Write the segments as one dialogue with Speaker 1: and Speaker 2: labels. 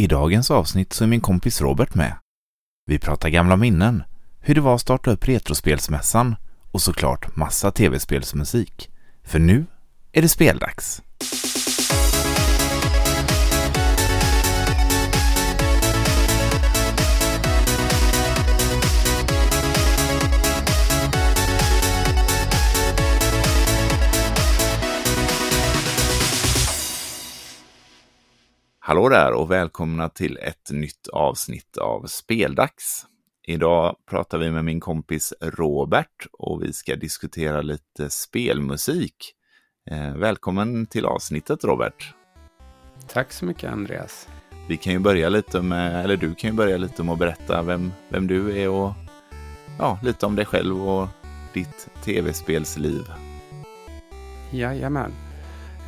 Speaker 1: I dagens avsnitt så är min kompis Robert med. Vi pratar gamla minnen, hur det var att starta upp Retrospelsmässan och såklart massa tv-spelsmusik. För nu är det speldags. Hallå där och välkomna till ett nytt avsnitt av Speldags. Idag pratar vi med min kompis Robert och vi ska diskutera lite spelmusik. Eh, välkommen till avsnittet Robert.
Speaker 2: Tack så mycket Andreas.
Speaker 1: Vi kan ju börja lite med, eller du kan ju börja lite med att berätta vem, vem du är och ja, lite om dig själv och ditt tv-spelsliv.
Speaker 2: Jajamän.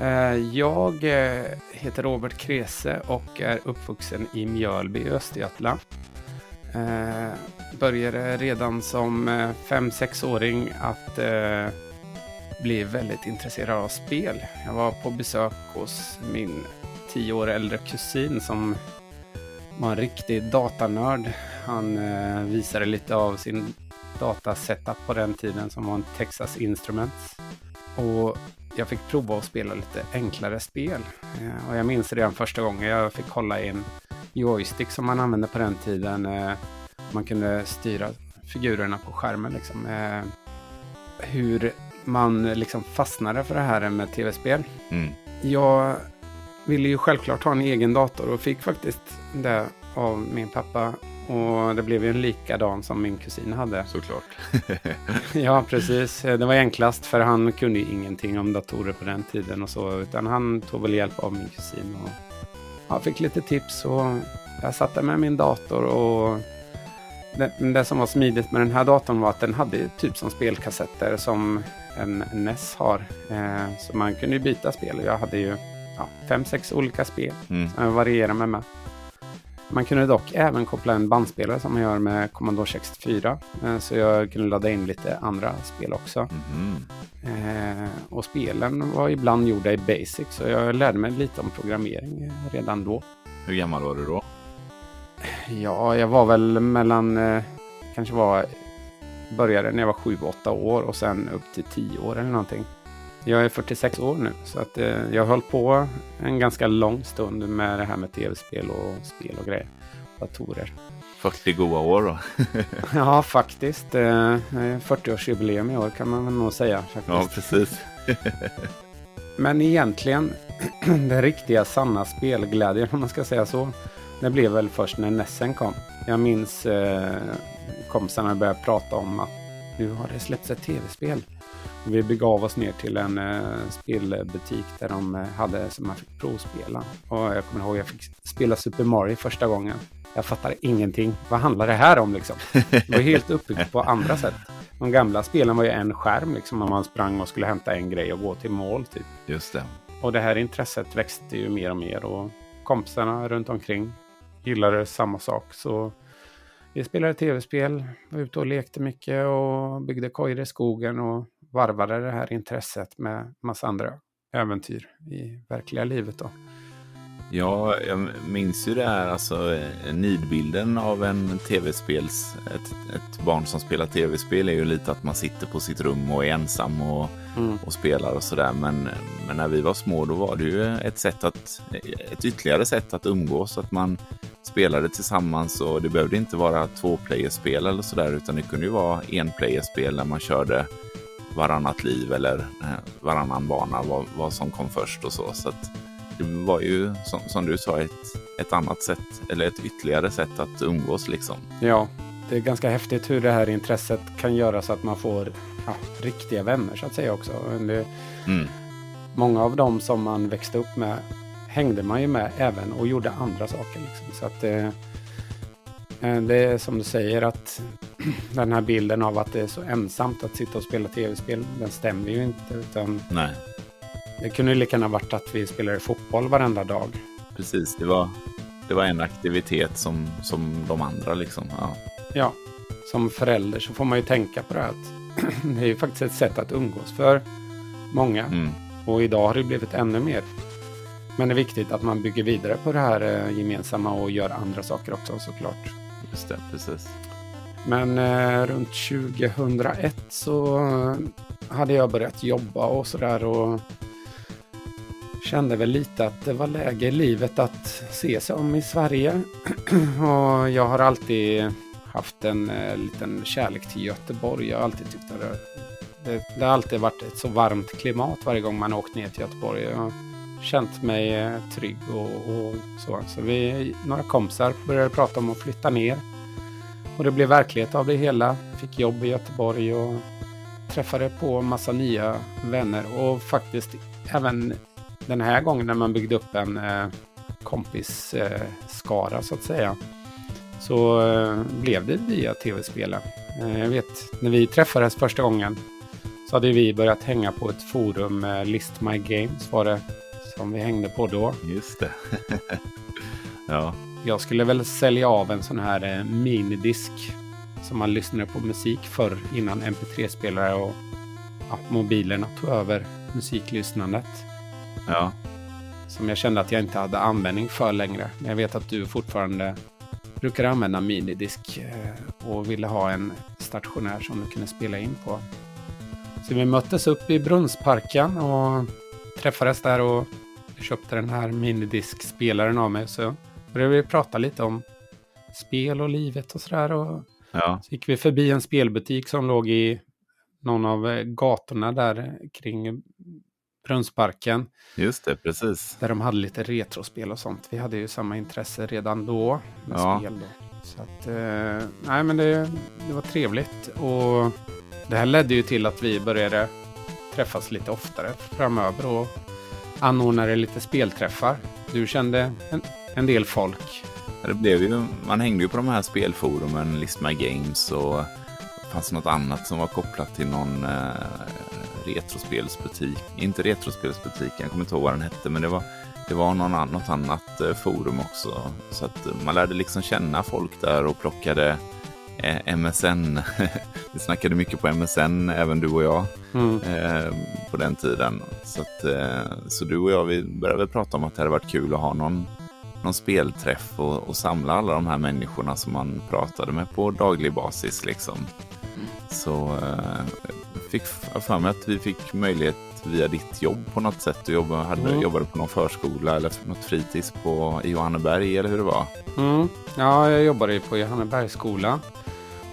Speaker 2: Eh, jag eh, heter Robert Krese och är uppvuxen i Mjölby i Östergötland. Eh, började redan som 5-6-åring att bli väldigt intresserad av spel. Jag var på besök hos min 10 år äldre kusin som var en riktig datanörd. Han visade lite av sin datasetup på den tiden som var en Texas Instruments. Och jag fick prova att spela lite enklare spel. Eh, och jag minns redan första gången jag fick hålla i en joystick som man använde på den tiden. Eh, man kunde styra figurerna på skärmen. Liksom. Eh, hur man liksom fastnade för det här med tv-spel. Mm. Jag ville ju självklart ha en egen dator och fick faktiskt det av min pappa och det blev ju en likadan som min kusin hade.
Speaker 1: Såklart.
Speaker 2: ja, precis. Det var enklast för han kunde ju ingenting om datorer på den tiden och så. Utan han tog väl hjälp av min kusin. Och jag fick lite tips och jag satte med min dator och det, det, som var smidigt med den här datorn var att den hade typ som spelkassetter som en NES har. Eh, så man kunde ju byta spel. Jag hade ju ja, fem, sex olika spel mm. som jag varierade med. med. Man kunde dock även koppla en bandspelare som man gör med Commodore 64. Eh, så jag kunde ladda in lite andra spel också. Mm. Eh, och spelen var ibland gjorda i Basic så jag lärde mig lite om programmering eh, redan då.
Speaker 1: Hur gammal var du då?
Speaker 2: Ja, jag var väl mellan, eh, kanske var, började när jag var 7-8 år och sen upp till 10 år eller någonting. Jag är 46 år nu så att eh, jag har hållit på en ganska lång stund med det här med tv-spel och spel och grejer. Datorer.
Speaker 1: 40 goa år då?
Speaker 2: ja, faktiskt. Eh, 40-årsjubileum i år kan man väl nog säga. Faktiskt.
Speaker 1: Ja, precis.
Speaker 2: Men egentligen, den riktiga sanna spelglädjen om man ska säga så. Det blev väl först när Nessen kom. Jag minns eh, kompisarna började prata om att nu har det släppts ett tv-spel. Vi begav oss ner till en eh, spelbutik där de eh, hade som man fick provspela. Och jag kommer ihåg att jag fick spela Super Mario första gången. Jag fattade ingenting. Vad handlar det här om liksom? Det var helt uppbyggt på andra sätt. De gamla spelen var ju en skärm liksom om man sprang och skulle hämta en grej och gå till mål typ.
Speaker 1: Just det.
Speaker 2: Och det här intresset växte ju mer och mer och kompisarna runt omkring gillade samma sak. Så vi spelade tv-spel, var ute och lekte mycket och byggde kojor i skogen och varvade det här intresset med massa andra äventyr i verkliga livet. Då.
Speaker 1: Ja, jag minns ju det här, alltså nidbilden av en tv-spels, ett, ett, barn som spelar tv-spel är ju lite att man sitter på sitt rum och är ensam och, mm. och spelar och sådär. Men, men när vi var små då var det ju ett sätt att, ett ytterligare sätt att umgås, att man spelade tillsammans och det behövde inte vara två playerspel eller sådär utan det kunde ju vara en playerspel där man körde varannat liv eller eh, varannan bana, vad, vad som kom först och så. Så att det var ju som, som, du sa ett, ett annat sätt eller ett ytterligare sätt att umgås liksom.
Speaker 2: Ja, det är ganska häftigt hur det här intresset kan göra så att man får ja, riktiga vänner så att säga också. Det, mm. Många av dem som man växte upp med hängde man ju med även och gjorde andra saker. Liksom. Så att det, eh, det är som du säger att den här bilden av att det är så ensamt att sitta och spela tv-spel, den stämmer ju inte. Utan
Speaker 1: Nej.
Speaker 2: Det kunde ju lika gärna varit att vi spelade fotboll varenda dag.
Speaker 1: Precis, det var, det var en aktivitet som, som de andra liksom. Ja.
Speaker 2: ja, som förälder så får man ju tänka på det att det är ju faktiskt ett sätt att umgås för många. Mm. Och idag har det blivit ännu mer. Men det är viktigt att man bygger vidare på det här eh, gemensamma och gör andra saker också såklart.
Speaker 1: Just det, precis.
Speaker 2: Men eh, runt 2001 så hade jag börjat jobba och sådär och kände väl lite att det var läge i livet att se sig om i Sverige. och jag har alltid haft en eh, liten kärlek till Göteborg. Jag har alltid tyckt att det, det, det har alltid varit ett så varmt klimat varje gång man åkt ner till Göteborg. Jag har känt mig eh, trygg och, och så. Så vi, några kompisar började prata om att flytta ner. Och det blev verklighet av det hela. Fick jobb i Göteborg och träffade på massa nya vänner och faktiskt även den här gången när man byggde upp en eh, kompisskara eh, så att säga så eh, blev det via tv-spelen. Eh, jag vet när vi träffades första gången så hade vi börjat hänga på ett forum, eh, List My Games var det som vi hängde på då.
Speaker 1: Just det. ja.
Speaker 2: Jag skulle väl sälja av en sån här eh, minidisk som man lyssnade på musik förr innan mp3-spelare och ja, mobilerna tog över musiklyssnandet.
Speaker 1: Ja.
Speaker 2: Som jag kände att jag inte hade användning för längre. Men jag vet att du fortfarande brukar använda minidisk eh, och ville ha en stationär som du kunde spela in på. Så vi möttes upp i Brunnsparken och träffades där och köpte den här minidiskspelaren av mig. Så började vi prata lite om spel och livet och sådär. Och
Speaker 1: ja.
Speaker 2: så gick vi förbi en spelbutik som låg i någon av eh, gatorna där kring Brunnsparken.
Speaker 1: Just det, precis.
Speaker 2: Där de hade lite retrospel och sånt. Vi hade ju samma intresse redan då med ja. spel. Då. Så att, eh, nej men det, det var trevligt. Och det här ledde ju till att vi började träffas lite oftare framöver och anordnade lite spelträffar. Du kände en, en del folk.
Speaker 1: Det blev ju, man hängde ju på de här spelforumen, List My Games och fanns något annat som var kopplat till någon eh, retrospelsbutik. Inte retrospelsbutik, jag kommer inte ihåg vad den hette, men det var, det var någon något annat eh, forum också. Så att man lärde liksom känna folk där och plockade eh, MSN. Vi snackade mycket på MSN, även du och jag, mm. eh, på den tiden. Så, att, eh, så du och jag vi började prata om att det hade varit kul att ha någon, någon spelträff och, och samla alla de här människorna som man pratade med på daglig basis. Liksom. Mm. Så eh, fick för mig att vi fick möjlighet via ditt jobb på något sätt. Du jobbade, hade, mm. jobbade på någon förskola eller något fritids på, i Johanneberg eller hur det var?
Speaker 2: Mm. Ja, jag jobbade på Johannebergsskola.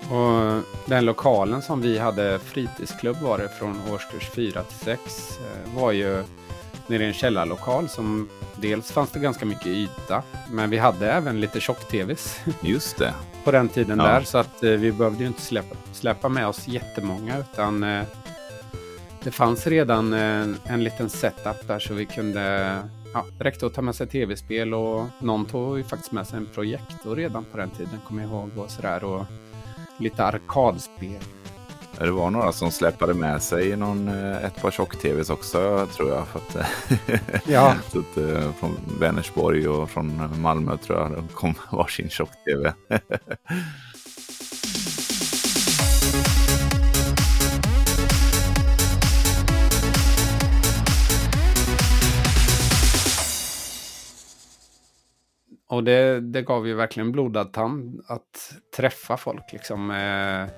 Speaker 2: Och den lokalen som vi hade fritidsklubb var det från årskurs 4 till 6 eh, var ju nere i en källarlokal som dels fanns det ganska mycket yta men vi hade även lite tjock-tvs.
Speaker 1: Just det.
Speaker 2: på den tiden ja. där så att eh, vi behövde ju inte släppa, släppa med oss jättemånga utan eh, det fanns redan en, en liten setup där så vi kunde Ja, det räckte att ta med sig tv-spel och någon tog ju faktiskt med sig en projektor redan på den tiden, kommer jag ihåg. Och sådär, och lite arkadspel.
Speaker 1: Det var några som släpade med sig någon, eh, ett par tjock-tvs också tror jag. För att, ja. så att, eh, från Vänersborg och från Malmö tror jag de kom varsin tjock-tv.
Speaker 2: Och det, det gav ju verkligen blodad tand att träffa folk liksom med,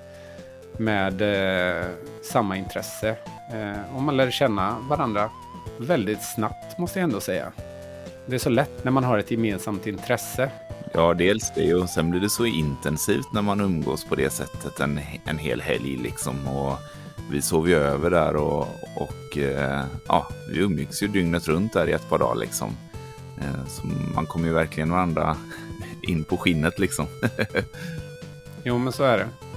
Speaker 2: med eh, samma intresse. Eh, och man lär känna varandra väldigt snabbt måste jag ändå säga. Det är så lätt när man har ett gemensamt intresse.
Speaker 1: Ja, dels det och sen blir det så intensivt när man umgås på det sättet en, en hel helg liksom. Och vi sov ju över där och, och eh, ja, vi umgicks ju dygnet runt där i ett par dagar liksom. Eh, så man kommer ju verkligen varandra in på skinnet liksom.
Speaker 2: jo, men så är det.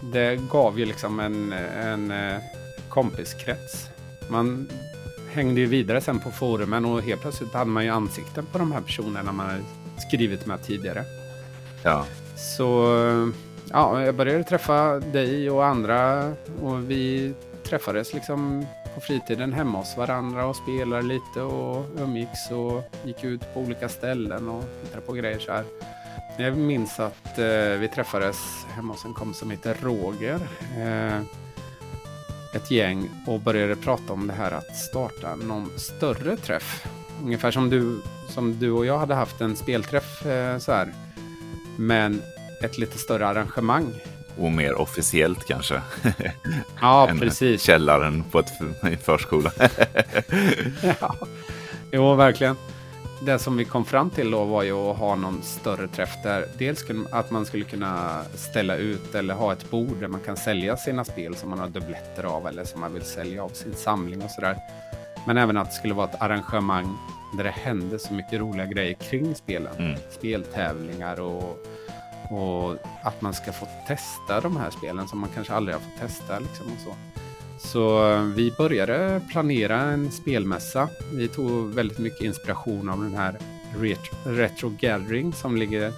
Speaker 2: Det gav ju liksom en, en eh, kompiskrets. Man hängde ju vidare sen på forumen och helt plötsligt hade man ju ansikten på de här personerna man hade skrivit med tidigare.
Speaker 1: Ja.
Speaker 2: Så ja, jag började träffa dig och andra och vi träffades liksom på fritiden hemma hos varandra och spelade lite och umgicks och gick ut på olika ställen och tittade på grejer så här. Jag minns att eh, vi träffades hemma hos en kompis som heter Roger. Eh, ett gäng och började prata om det här att starta någon större träff. ungefär som du, som du och jag hade haft en spelträff eh, så här. Men ett lite större arrangemang.
Speaker 1: Och mer officiellt kanske.
Speaker 2: Ja, precis.
Speaker 1: Källaren på ett en förskola.
Speaker 2: ja. Jo, verkligen. Det som vi kom fram till då var ju att ha någon större träff där dels att man skulle kunna ställa ut eller ha ett bord där man kan sälja sina spel som man har dubbletter av eller som man vill sälja av sin samling och sådär. Men även att det skulle vara ett arrangemang där det hände så mycket roliga grejer kring spelen.
Speaker 1: Mm.
Speaker 2: Speltävlingar och, och att man ska få testa de här spelen som man kanske aldrig har fått testa. Liksom och så. Så eh, vi började planera en spelmässa. Vi tog väldigt mycket inspiration av den här Retro, Gathering som ligger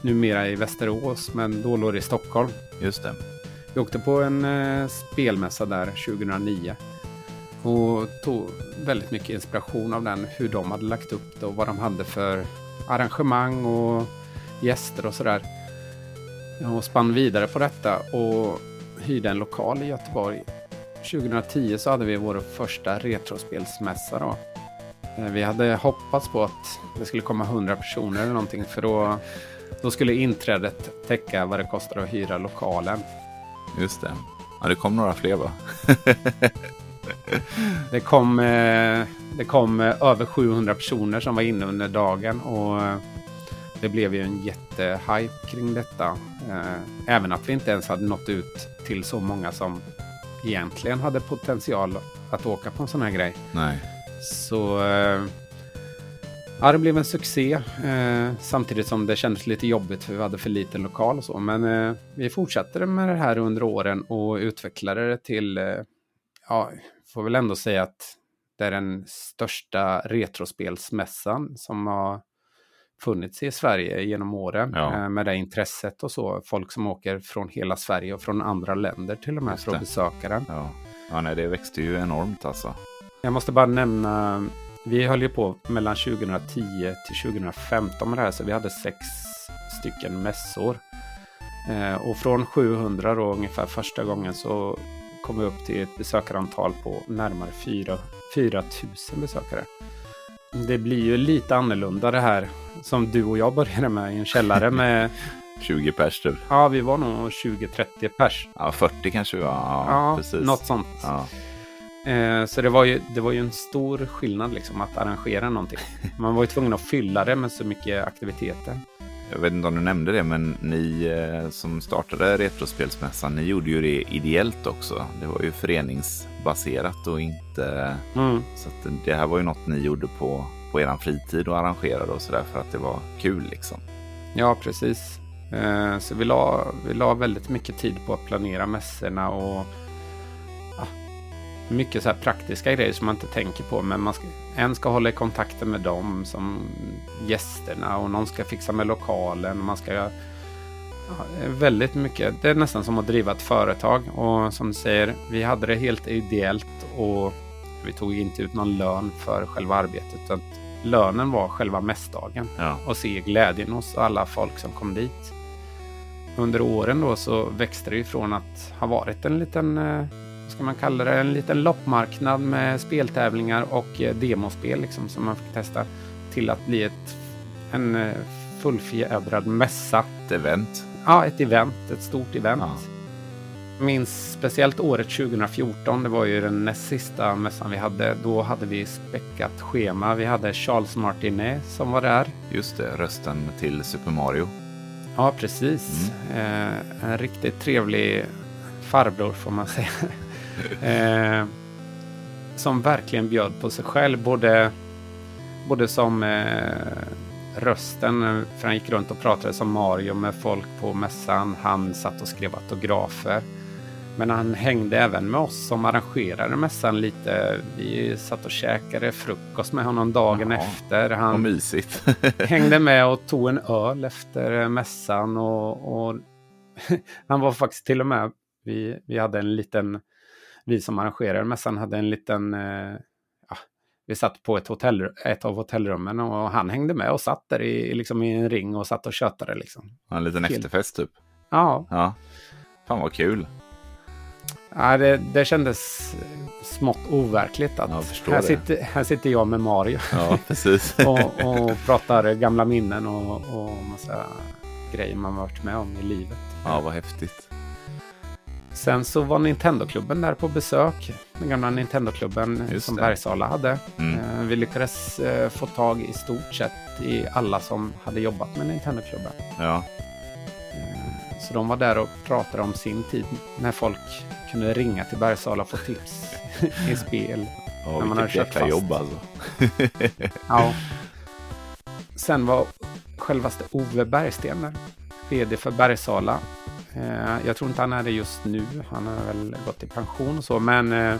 Speaker 2: numera i Västerås men då låg det i Stockholm.
Speaker 1: Just det.
Speaker 2: Vi åkte på en eh, spelmässa där 2009 och tog väldigt mycket inspiration av den, hur de hade lagt upp det och vad de hade för arrangemang och gäster och sådär. Och spann vidare på detta och hyrde en lokal i Göteborg 2010 så hade vi vår första retrospelsmässa då. Eh, vi hade hoppats på att det skulle komma 100 personer eller någonting för då, då skulle inträdet täcka vad det kostar att hyra lokalen.
Speaker 1: Just det. Ja, det kom några fler va?
Speaker 2: det kom, eh, det kom eh, över 700 personer som var inne under dagen och det blev ju en jättehype kring detta. Även att vi inte ens hade nått ut till så många som egentligen hade potential att åka på en sån här grej.
Speaker 1: Nej.
Speaker 2: Så eh, ja, det blev en succé. Eh, samtidigt som det kändes lite jobbigt för vi hade för liten lokal och så. Men eh, vi fortsatte med det här under åren och utvecklade det till, eh, ja, får väl ändå säga att det är den största retrospelsmässan som har funnits i Sverige genom åren
Speaker 1: ja.
Speaker 2: Eh, med det intresset och så. Folk som åker från hela Sverige och från andra länder till och med för att besöka den.
Speaker 1: Ja. ja, nej, det växte ju enormt alltså.
Speaker 2: Jag måste bara nämna, vi höll ju på mellan 2010 till 2015 med det här, så vi hade sex stycken mässor. Eh, och från 700 då ungefär första gången så kom vi upp till ett besökarantal på närmare 4, 4 000 besökare. Det blir ju lite annorlunda det här som du och jag började med i en källare med
Speaker 1: 20 pers typ.
Speaker 2: Ja, vi var nog 20-30 pers.
Speaker 1: Ja, 40 kanske vi var. Ja,
Speaker 2: ja
Speaker 1: precis.
Speaker 2: något sånt.
Speaker 1: Ja.
Speaker 2: Eh, så det var, ju, det var ju en stor skillnad liksom att arrangera någonting. Man var ju tvungen att fylla det med så mycket aktiviteter.
Speaker 1: Jag vet inte om du nämnde det, men ni eh, som startade Retrospelsmässan, ni gjorde ju det ideellt också. Det var ju föreningsbaserat och inte...
Speaker 2: Mm.
Speaker 1: Så det här var ju något ni gjorde på, på er fritid och arrangerade och sådär för att det var kul liksom.
Speaker 2: Ja, precis. Eh, så vi la, vi la väldigt mycket tid på att planera mässorna och mycket så här praktiska grejer som man inte tänker på. Men man ska, en ska hålla i kontakten med dem som gästerna och någon ska fixa med lokalen. Och man ska ja, väldigt mycket. Det är nästan som att driva ett företag. Och som du säger, vi hade det helt ideellt och vi tog inte ut någon lön för själva arbetet. Utan lönen var själva mässdagen.
Speaker 1: Ja.
Speaker 2: Och se glädjen hos alla folk som kom dit. Under åren då så växte det ifrån att ha varit en liten eh, ska man kalla det, en liten loppmarknad med speltävlingar och eh, demospel liksom, som man fick testa till att bli ett, en eh, fullfjädrad mässa.
Speaker 1: Ett event.
Speaker 2: Ja, ett event, ett stort event.
Speaker 1: Ja.
Speaker 2: Minns speciellt året 2014, det var ju den näst sista mässan vi hade. Då hade vi späckat schema. Vi hade Charles Martinet som var där.
Speaker 1: Just det, rösten till Super Mario.
Speaker 2: Ja, precis. Mm. Eh, en riktigt trevlig farbror får man säga. Eh, som verkligen bjöd på sig själv. Både, både som eh, rösten, för han gick runt och pratade som Mario med folk på mässan. Han satt och skrev autografer. Men han hängde även med oss som arrangerade mässan lite. Vi satt och käkade frukost med honom dagen Jaha, efter.
Speaker 1: Han mysigt.
Speaker 2: hängde med och tog en öl efter mässan. Och, och han var faktiskt till och med, vi, vi hade en liten vi som arrangerade mässan hade en liten... Eh, ja, vi satt på ett, hotell, ett av hotellrummen och han hängde med och satt där i, liksom i en ring och satt och tjötade. Liksom.
Speaker 1: En liten Helt. efterfest typ?
Speaker 2: Ja.
Speaker 1: ja. Fan vad kul.
Speaker 2: Ja, det, det kändes smått overkligt att här,
Speaker 1: det.
Speaker 2: sitter, här sitter jag med Mario
Speaker 1: Ja, precis.
Speaker 2: och, och pratar gamla minnen och, och massa grejer man varit med om i livet.
Speaker 1: Ja, vad häftigt.
Speaker 2: Sen så var Nintendo-klubben där på besök. Den gamla Nintendo-klubben som
Speaker 1: det.
Speaker 2: Bergsala hade.
Speaker 1: Mm.
Speaker 2: Eh, Vi lyckades eh, få tag i stort sett i alla som hade jobbat med Nintendo-klubben.
Speaker 1: Ja,
Speaker 2: Eh, Så de var där och pratade om sin tid när folk kunde ringa till Bergsala och få tips i spel.
Speaker 1: ja
Speaker 2: När man
Speaker 1: vilket
Speaker 2: kört fast.
Speaker 1: jobb alltså.
Speaker 2: Ja. Sen var självaste Ove Bergsten där, vd för Bergsala. Eh, Jag tror inte han är det just nu, han har väl gått i pension och så, men eh,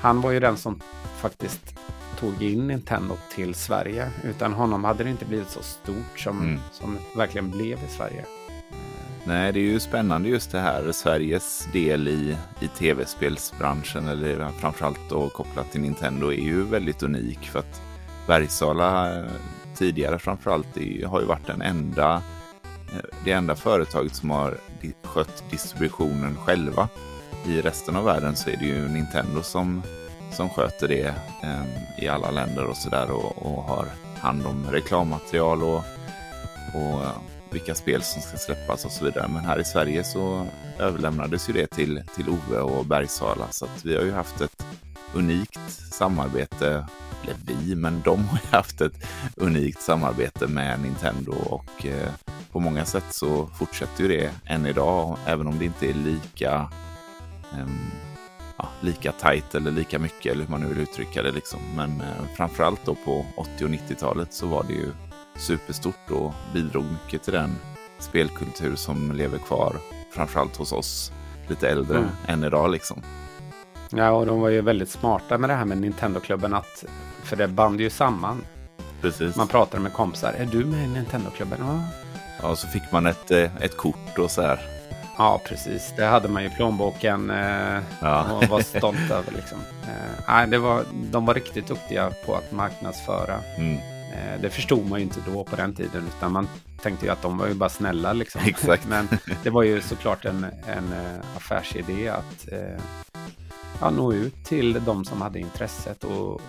Speaker 2: han var ju den som faktiskt tog in Nintendo till Sverige. Utan honom hade det inte blivit så stort som,
Speaker 1: Mm.
Speaker 2: som verkligen blev i Sverige.
Speaker 1: Nej, det är ju spännande just det här. Sveriges del i, i tv-spelsbranschen, eller framförallt då kopplat till Nintendo, är ju väldigt unik. För att Bergsala eh, tidigare framförallt har ju varit den enda, eh, det enda företaget som har skött distributionen själva. I resten av världen så är det ju Nintendo som, som sköter det eh, i alla länder och sådär och, och har hand om reklammaterial och, och eh, vilka spel som ska släppas och så vidare. Men här i Sverige så överlämnades ju det till, till Ove och Bergsala. Så att vi har ju haft ett unikt samarbete, eller vi, men de har ju haft ett unikt samarbete med Nintendo och eh, på många sätt så fortsätter ju det än idag, även om det inte är lika ehm, ja, lika tajt eller lika mycket eller hur man nu vill uttrycka det. Liksom. Men eh, framförallt då på 80 och 90-talet så var det ju superstort och bidrog mycket till den spelkultur som lever kvar, framförallt hos oss lite äldre
Speaker 2: Mm.
Speaker 1: än idag. Liksom.
Speaker 2: Ja, och de var ju väldigt smarta med det här med Nintendo-klubben, att, för det band ju samman.
Speaker 1: Precis.
Speaker 2: Man pratade med kompisar, är du med i Nintendo-klubben? Ja.
Speaker 1: Ja, så fick man ett, eh, ett kort och så här.
Speaker 2: Ja, precis. Det hade man ju i plånboken eh,
Speaker 1: Ja.
Speaker 2: och var stolt över. Liksom. Eh, nej, det var, de var riktigt duktiga på att marknadsföra.
Speaker 1: Mm,
Speaker 2: Eh, det förstod man ju inte då på den tiden, utan man tänkte ju att de var ju bara snälla. Liksom.
Speaker 1: Exakt.
Speaker 2: Men det var ju såklart en, en eh, affärsidé att eh, ja, nå ut till de som hade intresset. Och, och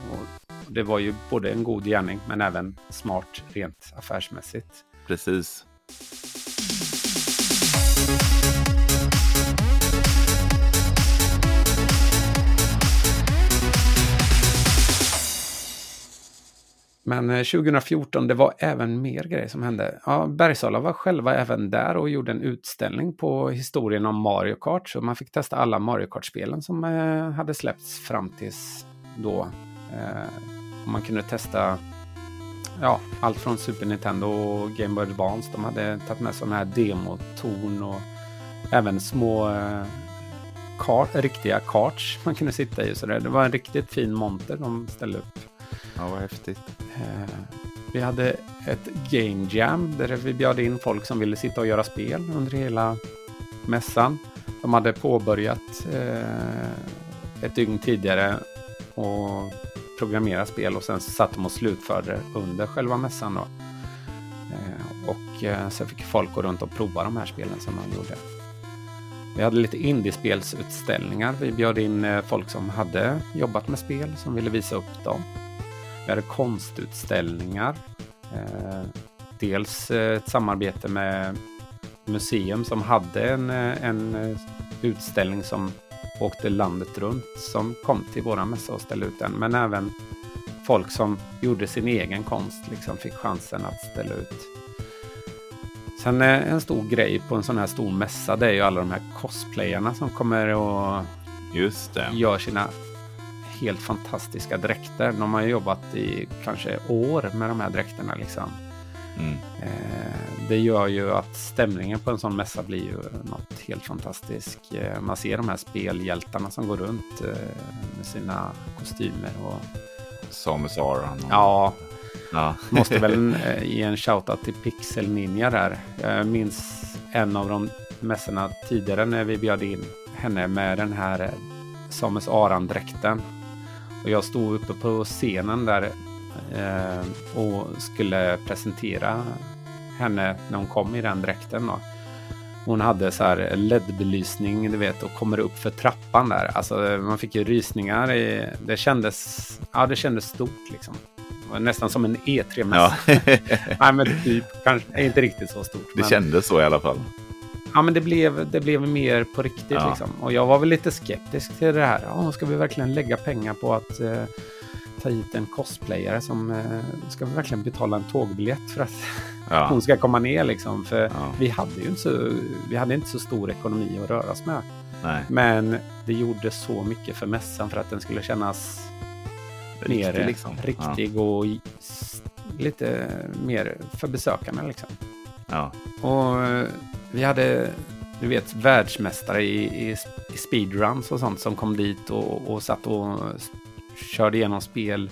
Speaker 2: det var ju både en god gärning, men även smart rent affärsmässigt.
Speaker 1: precis.
Speaker 2: Men eh, 2014, det var även mer grejer som hände. Ja, Bergsala var själva även där och gjorde en utställning på historien om Mario Kart. Så man fick testa alla Mario Kart-spelen som eh, hade släppts fram tills då. Eh, man kunde testa ja, allt från Super Nintendo och Game Boy Advance. De hade tagit med sådana här demotorn och även små eh, kart, riktiga karts man kunde sitta i. Så det, det var en riktigt fin monter de ställde upp.
Speaker 1: Ja, vad häftigt.
Speaker 2: Eh, vi hade ett game jam där vi bjöd in folk som ville sitta och göra spel under hela mässan. De hade påbörjat eh, ett dygn tidigare och programmerat spel och sen satt de och slutförde under själva mässan. Då. Eh, och sen fick folk gå runt och prova de här spelen som de gjorde. Vi hade lite indiespelsutställningar. Vi bjöd in folk som hade jobbat med spel som ville visa upp dem. Vi hade konstutställningar. Eh, dels eh, ett samarbete med museum som hade en, eh, en utställning som åkte landet runt som kom till våra mässa och ställde ut den. Men även folk som gjorde sin egen konst liksom fick chansen att ställa ut. Sen en stor grej på en sån här stor mässa det är ju alla de här cosplayarna som kommer och
Speaker 1: Just det.
Speaker 2: gör sina helt fantastiska dräkter. De har jobbat i kanske år med de här dräkterna. Liksom.
Speaker 1: Mm.
Speaker 2: Eh, det gör ju att stämningen på en sån mässa blir ju något helt fantastiskt. Eh, man ser de här spelhjältarna som går runt eh, med sina kostymer. Och,
Speaker 1: Samus Aran. och-
Speaker 2: ja,
Speaker 1: ja.
Speaker 2: måste väl ge en shoutout till Pixel Ninja där. Jag minns en av de mässorna tidigare när vi bjöd in henne med den här Samus Aran-dräkten. Och jag stod uppe på scenen där eh, och skulle presentera henne när hon kom i den dräkten. Då. hon hade så här LED-belysning, du vet, och kommer upp för trappan där. Alltså man fick ju rysningar. I, det kändes, ja det kändes stort liksom. Nästan som en E3-mässa. Ja. Nej men typ, kanske inte riktigt så stort.
Speaker 1: Det men... kändes så i alla fall.
Speaker 2: Ja men det blev, det blev mer på riktigt ja. liksom. Och jag var väl lite skeptisk till det här. Ja, ska vi verkligen lägga pengar på att eh, ta hit en cosplayare som eh, ska vi verkligen betala en tågbiljett för att ja. hon ska komma ner liksom. För ja. vi hade ju inte så, vi hade inte så stor ekonomi att röra oss med.
Speaker 1: Nej.
Speaker 2: Men det gjorde så mycket för mässan för att den skulle kännas riktig, mer liksom. riktig ja. och lite mer för besökarna liksom.
Speaker 1: Ja.
Speaker 2: Och eh, vi hade, du vet, världsmästare i, i, i speedruns och sånt som kom dit och, och satt och körde igenom spel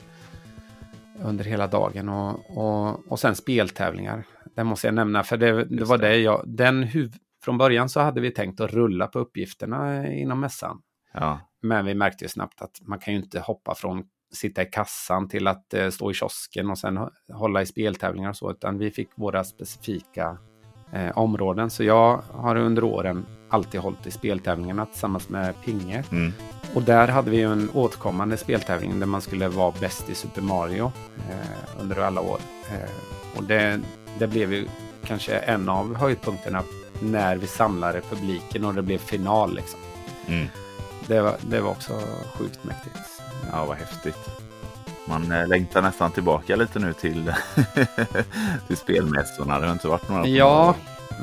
Speaker 2: under hela dagen och, och, och sen speltävlingar. Det måste jag nämna, för det, det var det jag... Den huv, från början så hade vi tänkt att rulla på uppgifterna inom mässan.
Speaker 1: Ja.
Speaker 2: Men vi märkte ju snabbt att man kan ju inte hoppa från sitta i kassan till att eh, stå i kiosken och sen hålla i speltävlingar och så, utan vi fick våra specifika eh, områden. Så jag har under åren alltid hållit i speltävlingarna tillsammans med Pinge.
Speaker 1: Mm.
Speaker 2: Och där hade vi ju en återkommande speltävling där man skulle vara bäst i Super Mario eh, under alla år. Eh, och det, det blev ju kanske en av höjdpunkterna när vi samlade publiken och det blev final. Liksom.
Speaker 1: Mm.
Speaker 2: Det, var, det var också sjukt mäktigt.
Speaker 1: Ja, vad häftigt. Man eh, längtar nästan tillbaka lite nu till, till spelmässorna. Det har inte varit några
Speaker 2: Ja,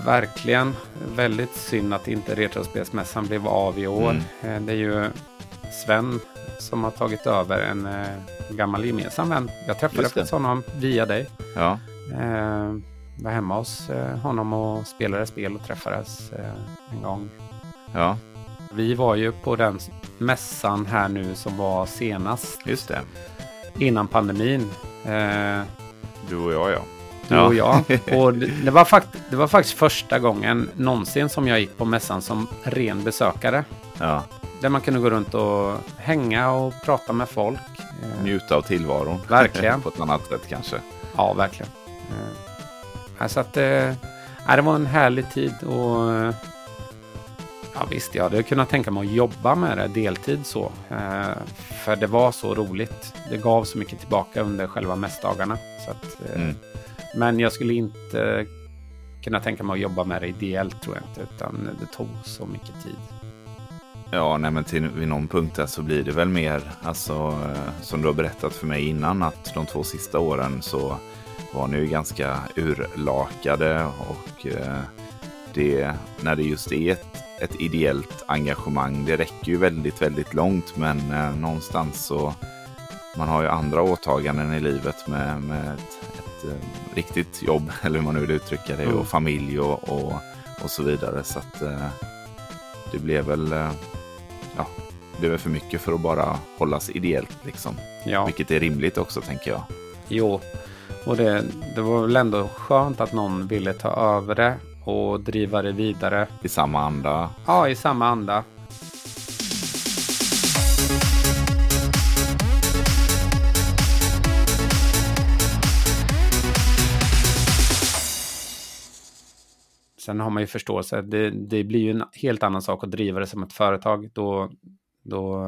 Speaker 2: verkligen. Väldigt synd att inte Retrospelsmässan blev av i år. Mm. Eh, det är ju Sven som har tagit över en eh, gammal gemensam vän. Jag träffade faktiskt honom via dig.
Speaker 1: Ja.
Speaker 2: Eh, var hemma hos honom och spelade spel och träffades en gång.
Speaker 1: Ja.
Speaker 2: Vi var ju på den mässan här nu som var senast.
Speaker 1: Just det.
Speaker 2: Innan pandemin. Eh,
Speaker 1: du och jag ja.
Speaker 2: Du ja. och jag. Och det, var fakt det var faktiskt första gången någonsin som jag gick på mässan som ren besökare.
Speaker 1: Ja.
Speaker 2: Där man kunde gå runt och hänga och prata med folk.
Speaker 1: Eh, Njuta av tillvaron.
Speaker 2: Verkligen.
Speaker 1: på ett annat sätt kanske.
Speaker 2: Ja, verkligen. Eh, så att, eh, det var en härlig tid och ja, visst, jag hade kunnat tänka mig att jobba med det deltid så. För det var så roligt. Det gav så mycket tillbaka under själva mässdagarna. Så att, mm. Men jag skulle inte kunna tänka mig att jobba med det ideellt tror jag inte. Utan det tog så mycket tid.
Speaker 1: Ja, nej, men till, vid någon punkt där så blir det väl mer, alltså, eh, som du har berättat för mig innan, att de två sista åren så var ni ju ganska urlakade och eh, det, när det just är ett, ett ideellt engagemang, det räcker ju väldigt, väldigt långt, men eh, någonstans så man har ju andra åtaganden i livet med, med ett, ett eh, riktigt jobb, eller hur man nu vill uttrycka det, mm. och familj och, och, och så vidare. Så att eh, det blev väl eh, ja, det är för mycket för att bara hållas ideellt liksom.
Speaker 2: Ja.
Speaker 1: Vilket är rimligt också tänker jag.
Speaker 2: Jo, och det, det var väl ändå skönt att någon ville ta över det och driva det vidare.
Speaker 1: I samma anda?
Speaker 2: Ja, i samma anda. Sen har man ju förståelse. Det, det blir ju en helt annan sak att driva det som ett företag. Då, då,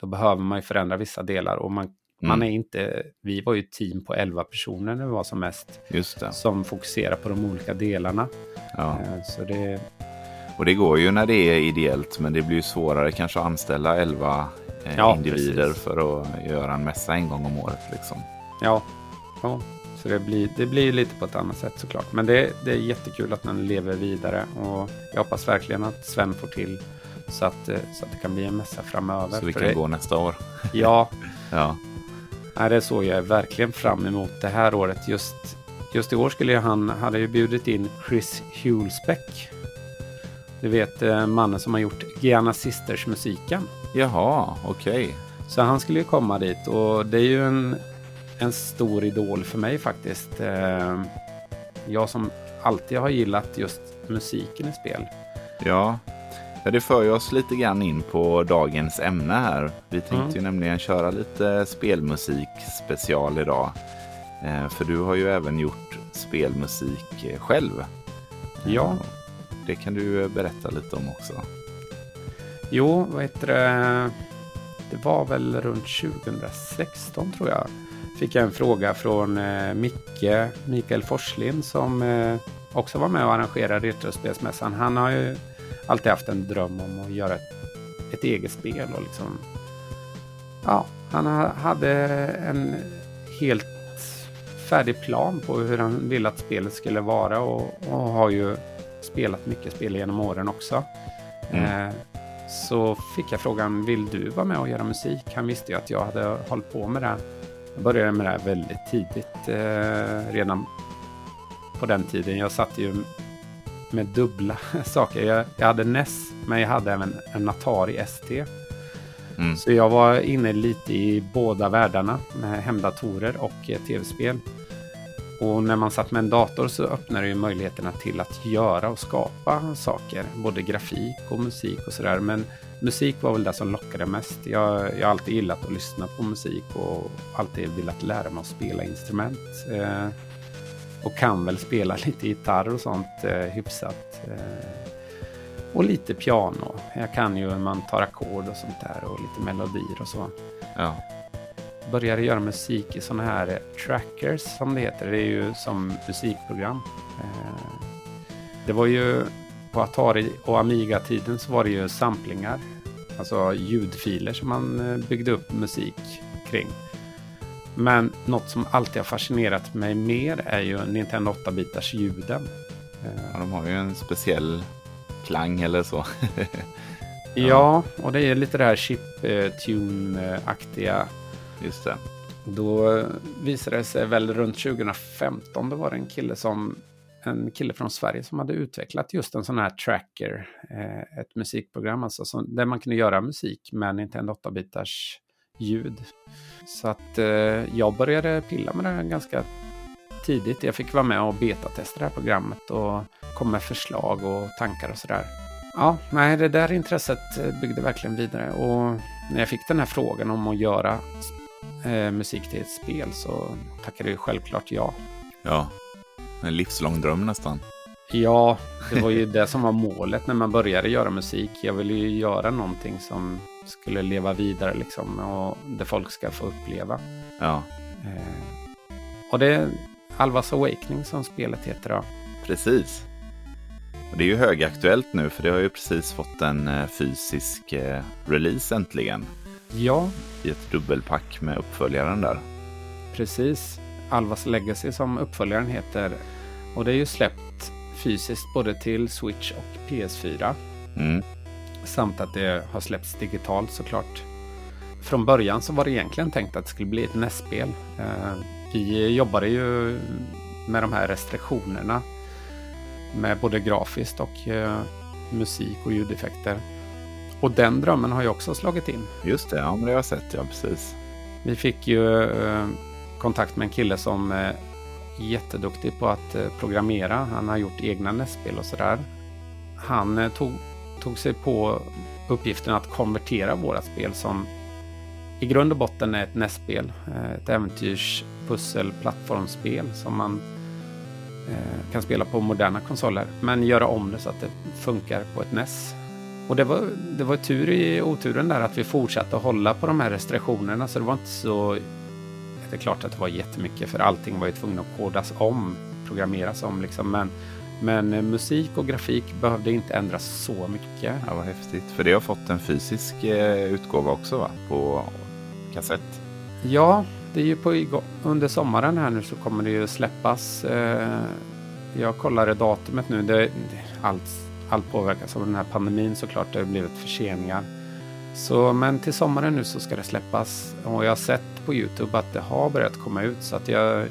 Speaker 2: då behöver man ju förändra vissa delar. Och man man är inte... Vi var ju ett team på 11 personer när vi var som mest.
Speaker 1: Just det.
Speaker 2: Som fokuserar på de olika delarna.
Speaker 1: Ja.
Speaker 2: Eh, så det...
Speaker 1: Och det går ju när det är ideellt, men det blir ju svårare kanske att anställa 11 eh, ja, individer precis. för att göra en mässa en gång om året. Liksom.
Speaker 2: Ja, ja så det blir, det blir lite på ett annat sätt såklart. Men det, det är jättekul att den lever vidare och jag hoppas verkligen att Sven får till så att, eh, så att det kan bli en mässa framöver.
Speaker 1: Så vi kan
Speaker 2: det,
Speaker 1: gå nästa år.
Speaker 2: Ja.
Speaker 1: ja.
Speaker 2: Nej, det såg jag verkligen fram emot det här året. Just, just i år skulle han, hade ju bjudit in Chris Hulsbeck. Du vet eh, mannen som har gjort Gianna Sisters-musiken.
Speaker 1: Jaha, okej. Okay.
Speaker 2: Så han skulle ju komma dit och det är ju en en stor idol för mig faktiskt. Eh, jag som alltid har gillat just musiken i spel.
Speaker 1: Ja, ja det för oss lite grann in på dagens ämne här. Vi tänkte mm. ju nämligen köra lite spelmusik special idag. Eh, för du har ju även gjort spelmusik eh, själv.
Speaker 2: Ja.
Speaker 1: det kan du berätta lite om också.
Speaker 2: Jo, vad heter det? Det var väl runt 2016 tror jag. Fick jag en fråga från eh, Micke, Mikael Forslind som eh, också var med och arrangerade Retrospelsmässan. Han har ju alltid haft en dröm om att göra ett, ett eget spel och liksom Ja, han hade en helt färdig plan på hur han ville att spelet skulle vara och, och har ju spelat mycket spel genom åren också. Mm. Eh, så fick jag frågan, vill du vara med och göra musik? Han visste ju att jag hade hållit på med det. Jag började med det här väldigt tidigt, eh, redan på den tiden. Jag satt ju med dubbla saker. Jag, jag hade NES, men jag hade även en Atari ST. Mm. Så jag var inne lite i båda världarna med hemdatorer och eh, tv-spel. Och när man satt med en dator så öppnar det ju möjligheterna till att göra och skapa saker. Både grafik och musik och sådär. Men musik var väl det som lockade mest. Jag, jag har alltid gillat att lyssna på musik och alltid velat lära mig att spela instrument. Eh, och kan väl spela lite gitarr och sånt eh, hyfsat. Eh, och lite piano. Jag kan ju hur man tar ackord och sånt där och lite melodier och så.
Speaker 1: Ja.
Speaker 2: Började göra musik i sådana här trackers som det heter. Det är ju som musikprogram. Eh, det var ju på Atari och Amiga-tiden så var det ju samplingar. Alltså ljudfiler som man eh, byggde upp musik kring. Men något som alltid har fascinerat mig mer är ju Nintendo 8-bitars ljuden.
Speaker 1: Ja, de har ju en speciell klang eller så.
Speaker 2: ja. ja, och det är lite det här chip-tune-aktiga.
Speaker 1: Just det.
Speaker 2: Då visade det sig väl runt 2015, då var det en kille som en kille från Sverige som hade utvecklat just en sån här tracker, eh, ett musikprogram alltså, där man kunde göra musik med Nintendo 8-bitars ljud. Så att eh, jag började pilla med det ganska tidigt. Jag fick vara med och betatesta det här programmet och kom med förslag och tankar och sådär. Ja, nej, det där intresset eh, byggde verkligen vidare och när jag fick den här frågan om att göra eh, musik till ett spel så tackade jag självklart ja.
Speaker 1: Ja, en livslång dröm nästan.
Speaker 2: Ja, det var ju det som var målet när man började göra musik. Jag ville ju göra någonting som skulle leva vidare liksom och det folk ska få uppleva.
Speaker 1: Ja.
Speaker 2: Eh, och det Alvas Awakening som spelet heter då.
Speaker 1: Precis. Och det är ju högaktuellt nu för det har ju precis fått en eh, fysisk eh, release äntligen.
Speaker 2: Ja.
Speaker 1: I ett dubbelpack med uppföljaren där.
Speaker 2: Precis. Alvas Legacy som uppföljaren heter. Och det är ju släppt fysiskt både till Switch och PS4.
Speaker 1: Mm.
Speaker 2: Samt att det har släppts digitalt såklart. Från början så var det egentligen tänkt att det skulle bli ett NES-spel. Eh, vi jobbade ju med de här restriktionerna med både grafiskt och eh, musik och ljudeffekter. Och den drömmen har ju också slagit in.
Speaker 1: Just det, ja men det har jag sett, ja precis.
Speaker 2: Vi fick ju eh, kontakt med en kille som är jätteduktig på att programmera. Han har gjort egna nästspel och sådär. Han tog, tog sig på uppgiften att konvertera våra spel som i grund och botten är ett nästspel. Eh, ett äventyrs pussel plattformsspel som man eh, kan spela på moderna konsoler. Men göra om det så att det funkar på ett NES. Och det var, det var tur i oturen där att vi fortsatte att hålla på de här restriktionerna så det var inte så... Det är klart att det var jättemycket för allting var ju tvungen att kodas om, programmeras om liksom. Men, men musik och grafik behövde inte ändras så mycket.
Speaker 1: Ja, vad häftigt. För det har fått en fysisk eh, utgåva också va? På kassett.
Speaker 2: Ja, det är ju på. Under sommaren här nu så kommer det ju släppas. Eh, jag kollade datumet nu. Det, allt, allt påverkas av den här pandemin såklart. Det har blivit förseningar. Så, men till sommaren nu så ska det släppas. Och jag har sett på Youtube att det har börjat komma ut. Så att jag,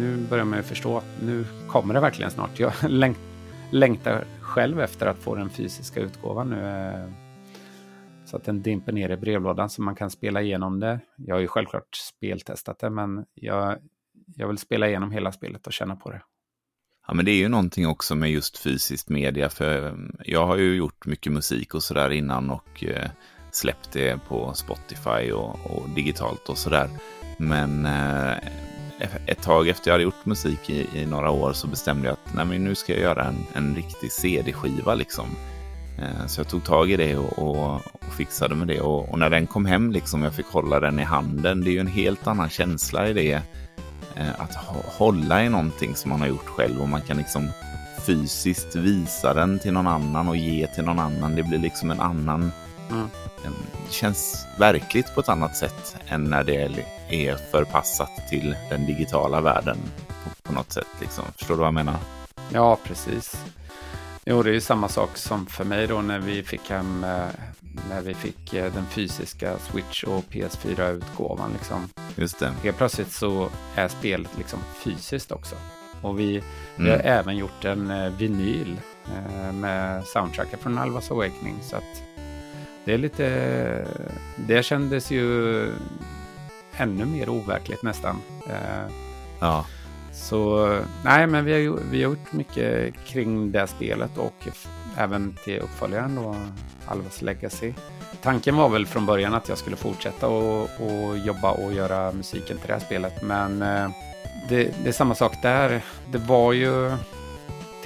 Speaker 2: nu börjar man ju förstå att nu kommer det verkligen snart. Jag läng längtar själv efter att få den fysiska utgåvan nu. Eh, så att den dimper ner i brevlådan så man kan spela igenom det. Jag har ju självklart speltestat det, men jag, jag vill spela igenom hela spelet och känna på det.
Speaker 1: Ja, men det är ju någonting också med just fysiskt media, för mm, jag har ju gjort mycket musik och sådär innan och eh, släppt det på Spotify och, och digitalt och sådär. Men eh, ett tag efter jag hade gjort musik i, i några år så bestämde jag att nej, men nu ska jag göra en, en riktig CD-skiva liksom. Eh, så jag tog tag i det och, och, och fixade med det. Och, och, när den kom hem, liksom, jag fick hålla den i handen, det är ju en helt annan känsla i det. Eh, att hålla i någonting som man har gjort själv och man kan liksom fysiskt visa den till någon annan och ge till någon annan. Det blir liksom en annan... Mm. Det känns verkligt på ett annat sätt än när det är förpassat till den digitala världen på, på något sätt. Liksom. Förstår du vad jag menar?
Speaker 2: Ja, precis. Jo, det är ju samma sak som för mig då när vi fick hem eh, när vi fick eh, den fysiska Switch och PS4-utgåvan. Liksom.
Speaker 1: Just det.
Speaker 2: Helt plötsligt så är spelet liksom fysiskt också. Och vi, mm. vi har mm. även gjort en eh, vinyl med soundtracket från Alvas Awakening. Så att det är lite... Det kändes ju ännu mer overkligt nästan.
Speaker 1: Ja.
Speaker 2: Så nej, men vi har, vi har gjort mycket kring det spelet och även till uppföljaren då, Alvas Legacy. Tanken var väl från början att jag skulle fortsätta och, och jobba och göra musiken till det här spelet, men eh, det, det, är samma sak där. Det var ju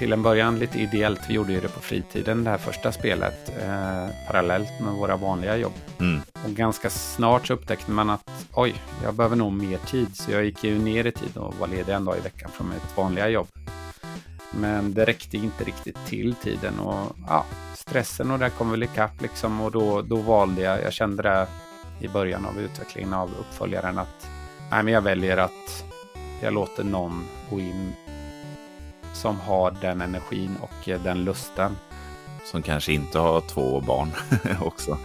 Speaker 2: till en början lite ideellt. Vi gjorde ju det på fritiden, det här första spelet, eh, parallellt med våra vanliga jobb.
Speaker 1: Mm.
Speaker 2: Och ganska snart så upptäckte man att oj, jag behöver nog mer tid. Så jag gick ju ner i tid och var ledig en dag i veckan från mitt vanliga jobb. Men det räckte inte riktigt till tiden och ja, stressen och det kom väl ikapp liksom och då, då valde jag, jag kände det i början av utvecklingen av uppföljaren att nej, men jag väljer att jag låter någon gå in som har den energin och den lusten.
Speaker 1: Som kanske inte har två barn också.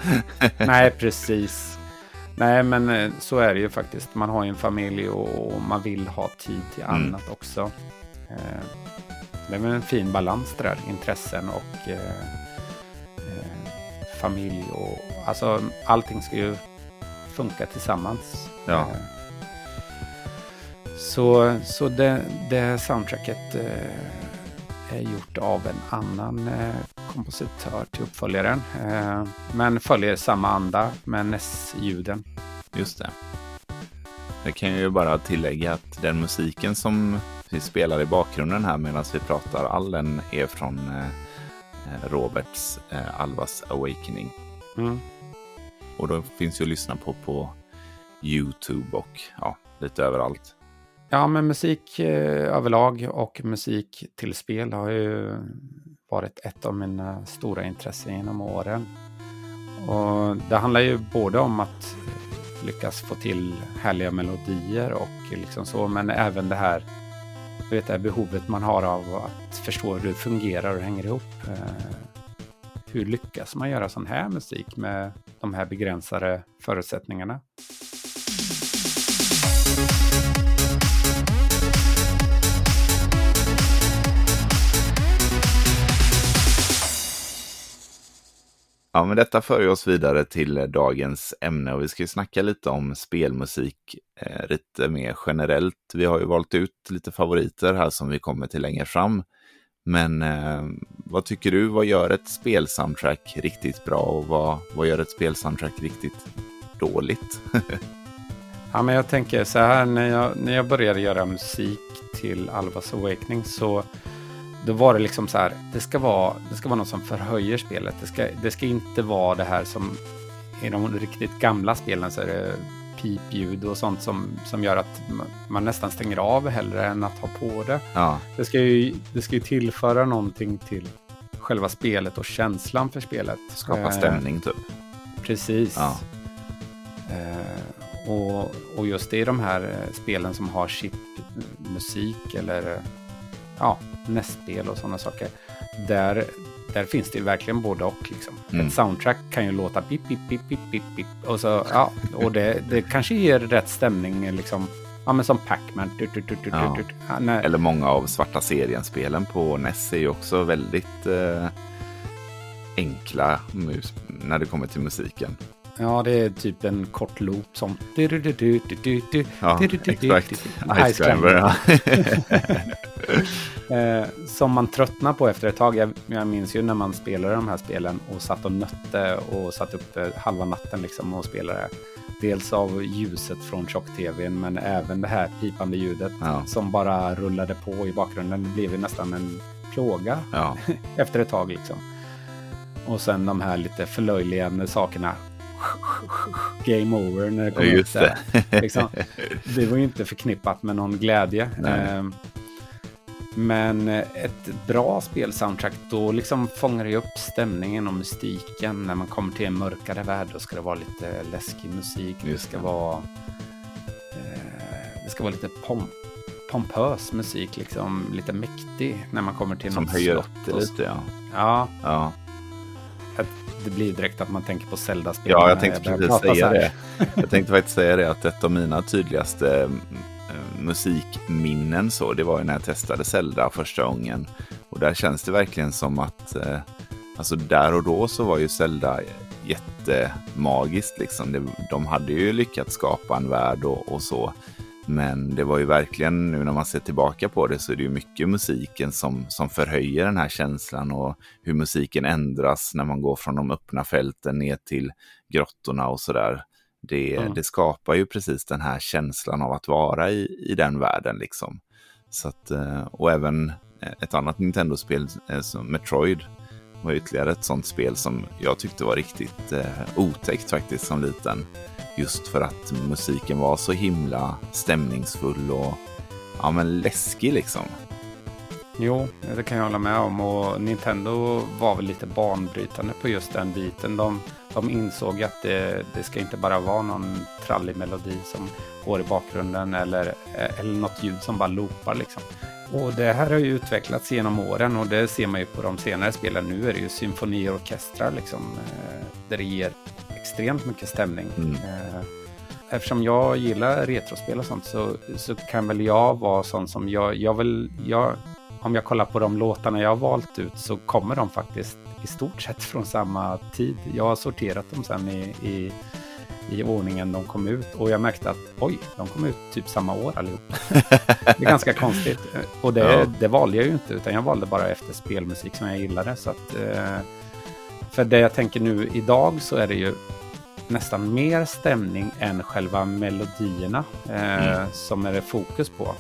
Speaker 2: Nej, precis. Nej, men eh, så är det ju faktiskt. Man har ju en familj och man vill ha tid till mm. annat mm. också. Eh, det är väl en fin balans det där, intressen och eh, familj och alltså allting ska ju funka tillsammans.
Speaker 1: Ja.
Speaker 2: Så, så det, det soundtracket eh, är gjort av en annan eh, kompositör till uppföljaren. Eh, men följer samma anda med NES-ljuden.
Speaker 1: Just det. Jag kan ju bara tillägga att den musiken som vi spelar i bakgrunden här medan vi pratar, all den är från eh, eh, Roberts eh, Alvas Awakening.
Speaker 2: Mm.
Speaker 1: Och då finns ju att lyssna på på YouTube och ja, lite överallt.
Speaker 2: Ja, men musik eh, överlag och musik till spel har ju varit ett av mina stora intressen genom åren. Och det handlar ju både om att lyckas få till härliga melodier och liksom så, men även det här vet, det behovet man har av att förstå hur det fungerar och hänger ihop. Eh, hur lyckas man göra sån här musik med de här begränsade förutsättningarna?
Speaker 1: Ja, men detta för oss vidare till eh, dagens ämne och vi ska ju snacka lite om spelmusik eh, lite mer generellt. Vi har ju valt ut lite favoriter här som vi kommer till längre fram. Men eh, vad tycker du, vad gör ett spelsoundtrack riktigt bra och vad, vad gör ett spelsoundtrack riktigt dåligt?
Speaker 2: ja, men jag tänker så här, när jag, när jag började göra musik till Alvas Awakening så då var det liksom så här, det ska vara, det ska vara något som förhöjer spelet. Det ska, det ska inte vara det här som i de riktigt gamla spelen så är det pipljud och sånt som, som gör att man nästan stänger av hellre än att ha på det.
Speaker 1: Ja.
Speaker 2: Det, ska ju, det ska ju tillföra någonting till själva spelet och känslan för spelet.
Speaker 1: Skapa eh, stämning typ.
Speaker 2: Precis.
Speaker 1: Ja.
Speaker 2: Eh, och, och just det är de här eh, spelen som har chipmusik eller ja, nästspel och sådana saker. Där, där finns det verkligen både och. Liksom. Mm. Ett soundtrack kan ju låta pip, pip, pip, pip, pip, pip. Och, så, ja, och det, det kanske ger rätt stämning, liksom. Ja, men som Pac-Man.
Speaker 1: Ja. Ja, Eller många av svarta serien-spelen på NES är ju också väldigt eh, enkla när det kommer till musiken.
Speaker 2: Ja, det är typ en kort loop som...
Speaker 1: Ja, exakt. Ice Climber, ja.
Speaker 2: eh, som man tröttnar på efter ett tag. Jag, jag minns ju när man spelade de här spelen och satt och nötte och satt upp halva natten liksom och spelade. dels av ljuset från tjock-tvn men även det här pipande ljudet
Speaker 1: Ja.
Speaker 2: som bara rullade på i bakgrunden. Det blev ju nästan en plåga
Speaker 1: Ja,
Speaker 2: efter ett tag liksom. Och sen de här lite förlöjligande sakerna. Game over när det kom ut där.
Speaker 1: det.
Speaker 2: liksom. Det var ju inte förknippat med någon glädje.
Speaker 1: Nej.
Speaker 2: Eh, Men ett bra spelsoundtrack, då liksom fångar det upp stämningen och mystiken. När man kommer till en mörkare värld, då ska det vara lite läskig musik. Det ska vara, eh, det ska vara lite pom pompös musik, liksom lite mäktig när man kommer till
Speaker 1: Som
Speaker 2: något
Speaker 1: höjer
Speaker 2: slott
Speaker 1: upp det lite, ja.
Speaker 2: Ja,
Speaker 1: Ja,
Speaker 2: det blir direkt att man tänker på Zelda-spel.
Speaker 1: ja jag tänkte
Speaker 2: börjar
Speaker 1: precis säga det. Jag tänkte faktiskt säga det att ett av mina tydligaste eh, musikminnen så, det var ju när jag testade Zelda första gången. Och där känns det verkligen som att, eh, alltså där och då så var ju Zelda jättemagiskt liksom. De hade ju lyckats skapa en värld och, och så. Men det var ju verkligen, nu när man ser tillbaka på det, så är det ju mycket musiken som, som förhöjer den här känslan och hur musiken ändras när man går från de öppna fälten ner till grottorna och sådär. Det,
Speaker 2: Ja.
Speaker 1: det skapar ju precis den här känslan av att vara i, i den världen liksom. Så att, eh, och även ett annat Nintendo-spel eh, som Metroid var ytterligare ett sånt spel som jag tyckte var riktigt eh, otäckt faktiskt som liten. Just för att musiken var så himla stämningsfull och ja, men läskig liksom.
Speaker 2: Jo, det kan jag hålla med om. Och Nintendo var väl lite banbrytande på just den biten. De, de insåg att det, det ska inte bara vara någon trallig melodi som går i bakgrunden eller, eh, eller något ljud som bara loopar liksom. Och det här har ju utvecklats genom åren och det ser man ju på de senare spelen. Nu är det ju symfonier och orkestrar liksom, eh, där det ger extremt mycket stämning.
Speaker 1: Mm.
Speaker 2: Eh, Eftersom jag gillar retrospel och sånt så, så kan väl jag vara sån som jag, jag vill, jag, om jag kollar på de låtarna jag har valt ut så kommer de faktiskt i stort sett från samma tid. Jag har sorterat dem sen i, i, i ordningen de kom ut och jag märkte att oj, de kom ut typ samma år allihop. Det är ganska konstigt. Och det,
Speaker 1: Ja.
Speaker 2: det valde jag ju inte, utan jag valde bara efter spelmusik som jag gillade. Så att, eh, för det jag tänker nu idag så är det ju nästan mer stämning än själva melodierna eh,
Speaker 1: Mm.
Speaker 2: som är det fokus på.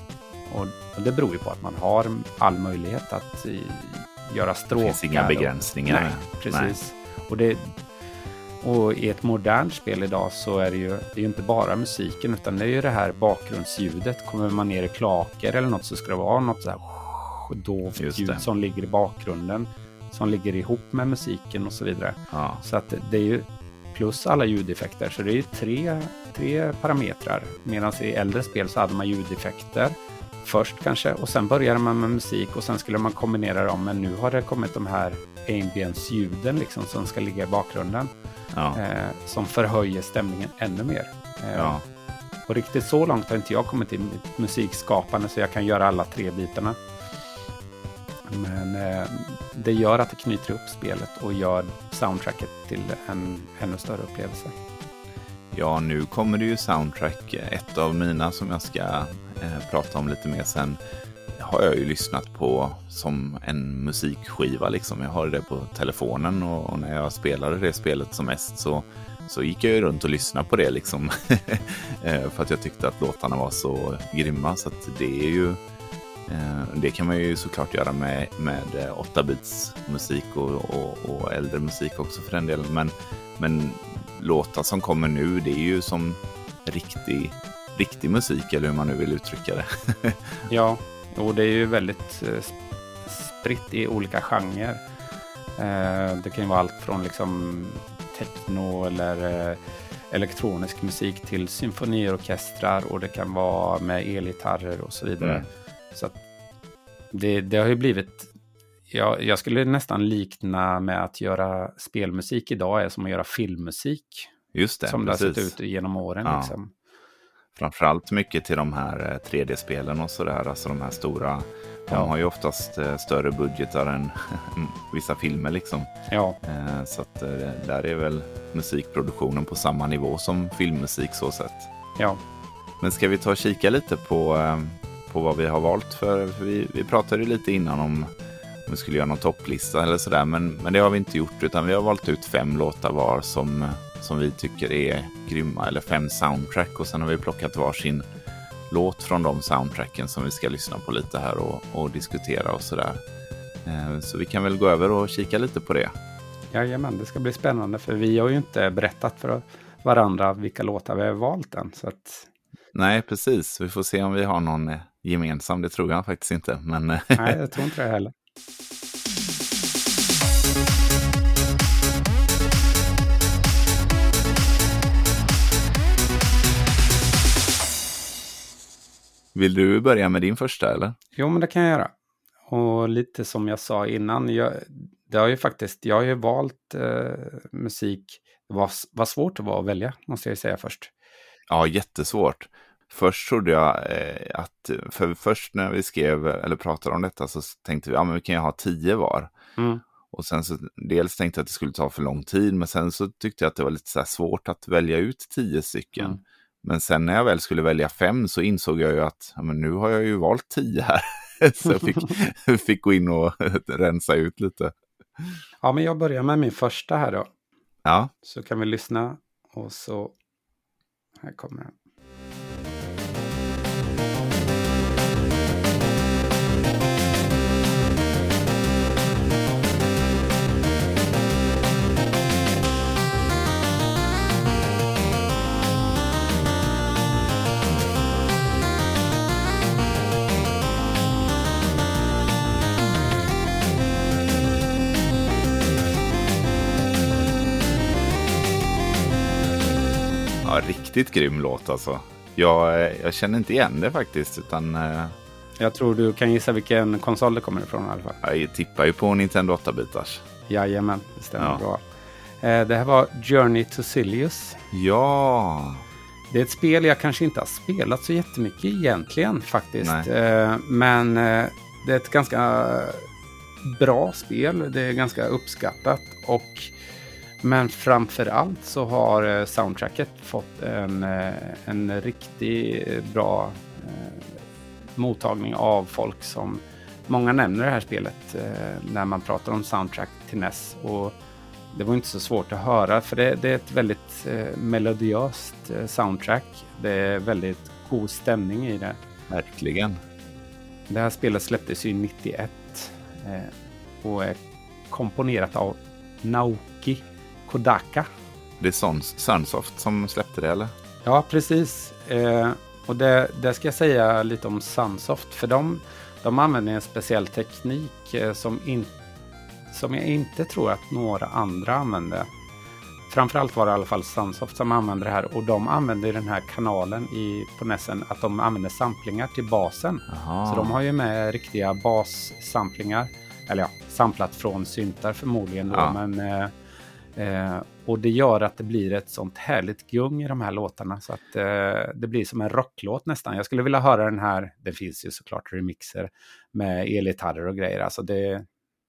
Speaker 2: Och, och det beror ju på att man har all möjlighet att i, göra
Speaker 1: Det
Speaker 2: stråkar.
Speaker 1: finns inga
Speaker 2: och-
Speaker 1: begränsningar.
Speaker 2: Nej, precis. Och, det, och i ett modernt spel idag så är det ju, det är ju inte bara musiken utan det är ju det här bakgrundsljudet. Kommer man ner i klaker eller något så ska det vara något så här dovt ljud som ligger i bakgrunden. Som ligger ihop med musiken och så vidare.
Speaker 1: Ja,
Speaker 2: Så att det är ju plus alla ljudeffekter. Så det är ju tre, tre parametrar. Medan i äldre spel så hade man ljudeffekter först kanske och sen började man med musik och sen skulle man kombinera dem. Men nu har det kommit de här ambience-ljuden liksom som ska ligga i bakgrunden.
Speaker 1: Ja,
Speaker 2: Eh, som förhöjer stämningen ännu mer. Eh,
Speaker 1: ja.
Speaker 2: Och riktigt så långt har inte jag kommit i mitt musikskapande så jag kan göra alla tre bitarna. Men eh, det gör att det knyter ihop spelet och gör soundtracket till en ännu större upplevelse.
Speaker 1: Ja, nu kommer det ju soundtrack. Ett av mina som jag ska eh, prata om lite mer sen har jag ju lyssnat på som en musikskiva. Liksom. Jag har det på telefonen och, och när jag spelade det spelet som mest så, så gick jag ju runt och lyssnade på det. Liksom. Eh, för att jag tyckte att låtarna var så grymma. Så att det är ju eh, det kan man ju såklart göra med, med eh, 8-bits musik och, och, och äldre musik också för den delen. Men, men låtar som kommer nu, det är ju som riktig, riktig musik, eller hur man nu vill uttrycka det.
Speaker 2: Ja, och det är ju väldigt eh, sp- spritt i olika genrer. Eh, det kan ju vara allt från liksom techno eller eh, elektronisk musik till symfoniorkestrar och det kan vara med elgitarrer och så vidare.
Speaker 1: Mm.
Speaker 2: Så det, det har ju blivit, jag, jag skulle nästan likna med att göra spelmusik idag är som att göra filmmusik.
Speaker 1: Just det,
Speaker 2: som det har sett
Speaker 1: precis.
Speaker 2: ut genom åren.
Speaker 1: Ja.
Speaker 2: Liksom.
Speaker 1: Framförallt mycket till de här eh, 3D-spelen och sådär, alltså de här stora. De
Speaker 2: Ja.
Speaker 1: har ju oftast eh, större budgetar än vissa filmer liksom.
Speaker 2: Ja,
Speaker 1: Eh, Så att eh, där är väl musikproduktionen på samma nivå som filmmusik så sett.
Speaker 2: ja,
Speaker 1: Men ska vi ta och kika lite på, eh, på vad vi har valt? För, för vi, vi pratade ju lite innan om om vi skulle göra någon topplista eller sådär. Men, men det har vi inte gjort utan vi har valt ut fem låtar var som, som vi tycker är grymma, eller fem soundtrack. Och sen har vi plockat varsin låt från de soundtracken som vi ska lyssna på lite här och, och diskutera och sådär. Eh, så vi kan väl gå över och kika lite på det.
Speaker 2: Jajamän, det ska bli spännande för vi har ju inte berättat för varandra vilka låtar vi har valt än. Så att...
Speaker 1: Nej, precis. Vi får se om vi har någon eh, gemensam. Det tror jag faktiskt inte. Men...
Speaker 2: Nej, jag tror inte det heller.
Speaker 1: Vill du börja med din första eller?
Speaker 2: Jo, men det kan jag göra. Och lite som jag sa innan, jag, det har ju faktiskt, jag har ju valt eh, musik. Det var, var svårt det var att välja, måste jag ju säga först.
Speaker 1: Ja, jättesvårt. Först trodde jag eh, att, för först när vi skrev eller pratade om detta så tänkte vi, ja men vi kan ju ha tio var. Mm. Och sen så, dels tänkte jag att det skulle ta för lång tid, men sen så tyckte jag att det var lite så svårt att välja ut tio stycken. Mm. Men sen när jag väl skulle välja fem så insåg jag ju att ja, men nu har jag ju valt tio här. så jag fick, fick gå in och rensa ut lite.
Speaker 2: Ja, men jag börjar med min första här då.
Speaker 1: Ja.
Speaker 2: Så kan vi lyssna och så... Här kommer den.
Speaker 1: Riktigt grym låt alltså. Jag, eh, jag känner inte igen det faktiskt. Utan, uh...
Speaker 2: Jag tror du kan gissa vilken konsol det kommer ifrån i alla fall.
Speaker 1: Jag tippar ju på Nintendo 8-bitars.
Speaker 2: Jajamän, det stämmer ja. bra. Uh, det här var Journey to Silius.
Speaker 1: Ja.
Speaker 2: Det är ett spel jag kanske inte har spelat så jättemycket egentligen faktiskt. Uh, men det är ett ganska bra spel. Det är ganska uppskattat. Och men framför allt så har eh, soundtracket fått en, eh, en riktigt bra eh, mottagning av folk som många nämner det här spelet när man pratar om soundtrack till NES. Och det var inte så svårt att höra för det, det är ett väldigt melodiöst soundtrack. Det är väldigt god stämning i det.
Speaker 1: Verkligen.
Speaker 2: Det här spelet släpptes ju 91 och är komponerat av Naoki Kodaka.
Speaker 1: Det är Sunsoft som släppte det eller?
Speaker 2: Ja, precis. Eh, och det, det, ska jag säga lite om Sunsoft. För de, de använder en speciell teknik eh, som, in, som jag inte tror att några andra använde. Framförallt var det i alla fall Sunsoft som använde det här och de använder den här kanalen i, på Nessen att de använder samplingar till basen. Aha. Så de har ju med riktiga bassamplingar. Eller ja, samplat från syntar förmodligen då, ja. men eh, Eh, och det gör att det blir ett sånt härligt gung i de här låtarna så att eh, det blir som en rocklåt nästan. Jag skulle vilja höra den här, det finns ju såklart remixer med elgitarrer och grejer. Alltså det,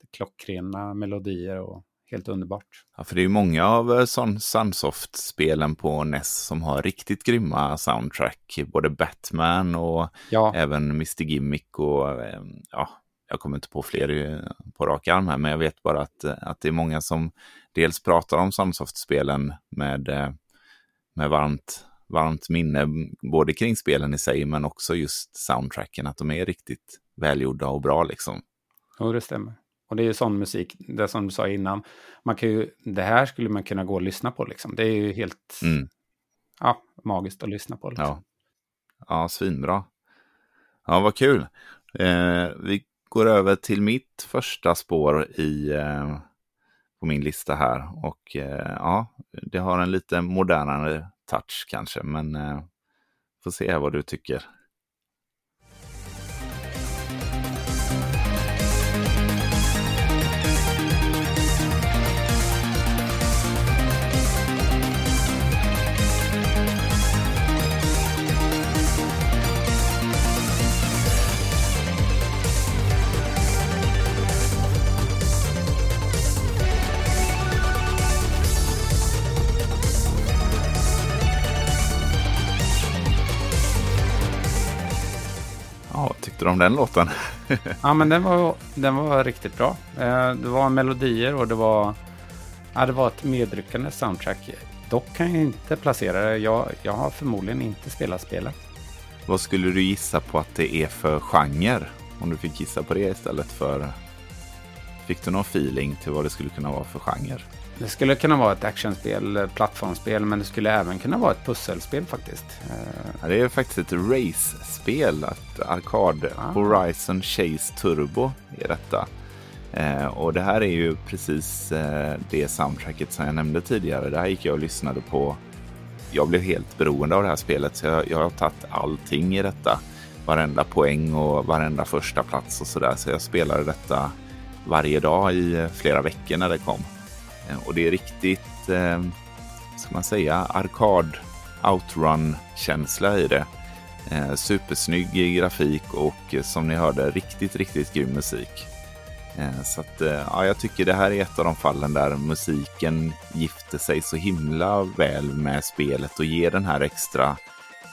Speaker 2: det klockrena melodier och helt underbart.
Speaker 1: Ja, för det är ju många av eh, Sunsoft-spelen på NES som har riktigt grymma soundtrack. Både Batman och ja. även Mr Gimmick och eh, ja, jag kommer inte på fler på rak arm här, men jag vet bara att, att det är många som dels pratar om Sunsoft-spelen med, med varmt, varmt minne, både kring spelen i sig, men också just soundtracken, att de är riktigt välgjorda och bra liksom.
Speaker 2: Jo, det stämmer. Och det är ju sån musik, det som du sa innan, man kan ju, det här skulle man kunna gå och lyssna på liksom. Det är ju helt mm. ja, magiskt att lyssna på. Liksom.
Speaker 1: Ja. ja, svinbra. Ja, vad kul. Eh, vi går över till mitt första spår i, eh, på min lista här. Och eh, ja, det har en lite modernare touch kanske, men eh, får se vad du tycker. Tyckte du om den låten?
Speaker 2: ja, men den var, den var riktigt bra. Eh, det var melodier och det var, ja, det var ett medryckande soundtrack. dock kan jag inte placera det. Jag, jag har förmodligen inte spelat spelet.
Speaker 1: Vad skulle du gissa på att det är för genre? Om du fick gissa på det istället för... Fick du någon feeling till vad det skulle kunna vara för genre?
Speaker 2: Det skulle kunna vara ett actionspel, plattformsspel, men det skulle även kunna vara ett pusselspel faktiskt.
Speaker 1: Ja, det är faktiskt ett race-spel. Ett arkad ah. Horizon Chase Turbo är detta. Eh, och det här är ju precis eh, det soundtracket som jag nämnde tidigare. Det här gick jag och lyssnade på. Jag blev helt beroende av det här spelet så jag, jag har tagit allting i detta. Varenda poäng och varenda första plats och sådär. Så jag spelade detta varje dag i eh, flera veckor när det kom. Eh, och det är riktigt, eh, ska man säga, arkad outrun-känsla i det. Eh, supersnygg grafik och eh, som ni hörde riktigt, riktigt grym musik. Eh, så att, eh, ja, jag tycker det här är ett av de fallen där musiken gifter sig så himla väl med spelet och ger den här extra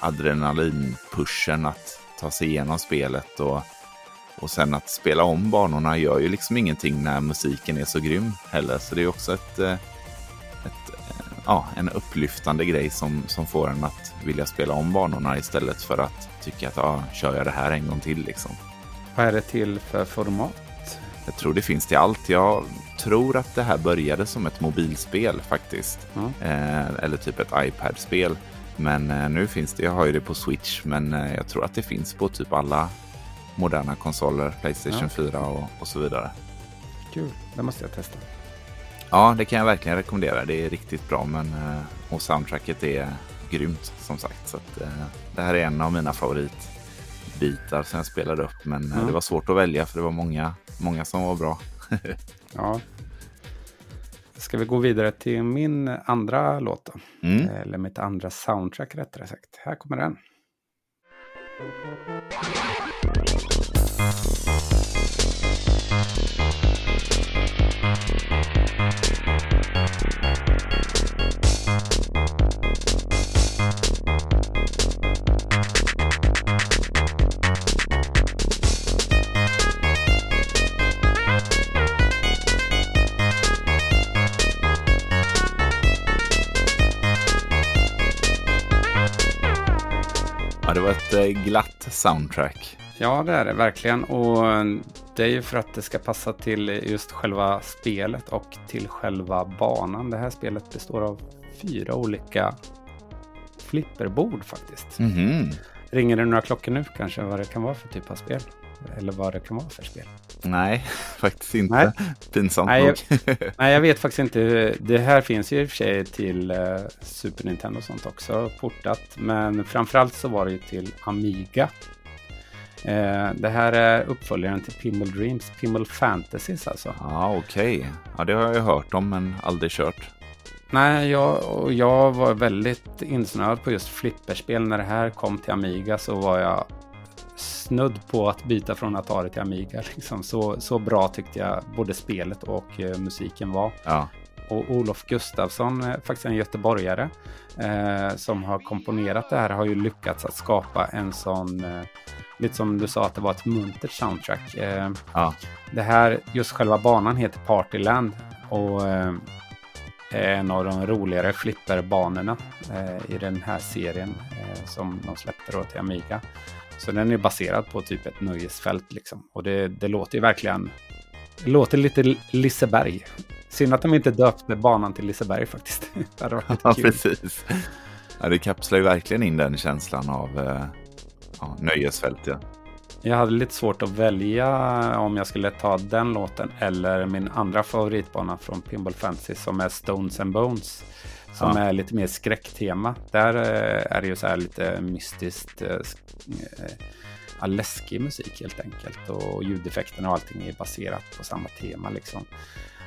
Speaker 1: adrenalinpushen att ta sig igenom spelet och, och sen att spela om banorna gör ju liksom ingenting när musiken är så grym heller. Så det är också ett, eh, ett ja, en upplyftande grej som, som får en att vilja spela om banorna istället för att tycka att ja, kör jag det här en gång till liksom.
Speaker 2: Vad är det till för format?
Speaker 1: Jag tror det finns till allt. Jag tror att det här började som ett mobilspel faktiskt. Mm. Eh, eller typ ett iPad-spel. Men eh, nu finns det, jag har ju det på Switch, men eh, jag tror att det finns på typ alla moderna konsoler, Playstation ja. 4 och, och, så vidare.
Speaker 2: Kul, det måste jag testa.
Speaker 1: Ja, det kan jag verkligen rekommendera. Det är riktigt bra, men eh, och soundtracket är grymt som sagt. Så att, eh, det här är en av mina favoritbitar som jag spelade upp, men mm. det var svårt att välja för det var många många som var bra.
Speaker 2: ja. Ska vi gå vidare till min andra låt? Mm. Eller mitt andra soundtrack rättare sagt. Här kommer den.
Speaker 1: Var ett eh, glatt soundtrack.
Speaker 2: Ja, det är det verkligen. Och det är ju för att det ska passa till just själva spelet och till själva banan. Det här spelet består av fyra olika flipperbord faktiskt. Mm -hmm. Ringer det några klockor nu kanske vad det kan vara för typ av spel? Eller vad det kan vara för spel?
Speaker 1: Nej, faktiskt inte. Nej. Pinsamt
Speaker 2: nej, nog. Jag, nej, jag vet faktiskt inte. Det här finns ju i och för sig till uh, Super Nintendo och sånt också, portat. Men framförallt så var det ju till Amiga. Uh, det här är uppföljaren till Pinball Dreams, Pinball Fantasies alltså.
Speaker 1: Ja, ah, okej. Okay. Ja, det har jag hört om men aldrig kört.
Speaker 2: Nej, jag, och jag var väldigt insnöad på just flipperspel. När det här kom till Amiga så var jag snudd på att byta från Atari till Amiga. Liksom. Så, så bra tyckte jag både spelet och eh, musiken var. Ja. Och Olof Gustafsson, eh, faktiskt en göteborgare, eh, som har komponerat det här, har ju lyckats att skapa en sån, eh, lite som du sa att det var ett muntert soundtrack. Eh, ja. Det här, just själva banan heter Partyland och eh, är en av de roligare flipperbanorna i den här serien som de släppte då till Amiga. Så den är baserad på typ ett nöjesfält liksom. Och det, det låter ju verkligen... Det låter lite Liseberg. Synd att de inte döpte banan till Liseberg faktiskt.
Speaker 1: det hade varit ja, kul. precis. Ja, det kapslar ju verkligen in den känslan av eh, ja, nöjesfält. Ja.
Speaker 2: Jag hade lite svårt att välja om jag skulle ta den låten eller min andra favoritbana från Pinball Fantasy som är Stones and Bones. Som ja. är lite mer skräcktema. Där eh, är det ju så här lite mystiskt, äh, läskig musik helt enkelt. Och ljudeffekterna och allting är baserat på samma tema liksom.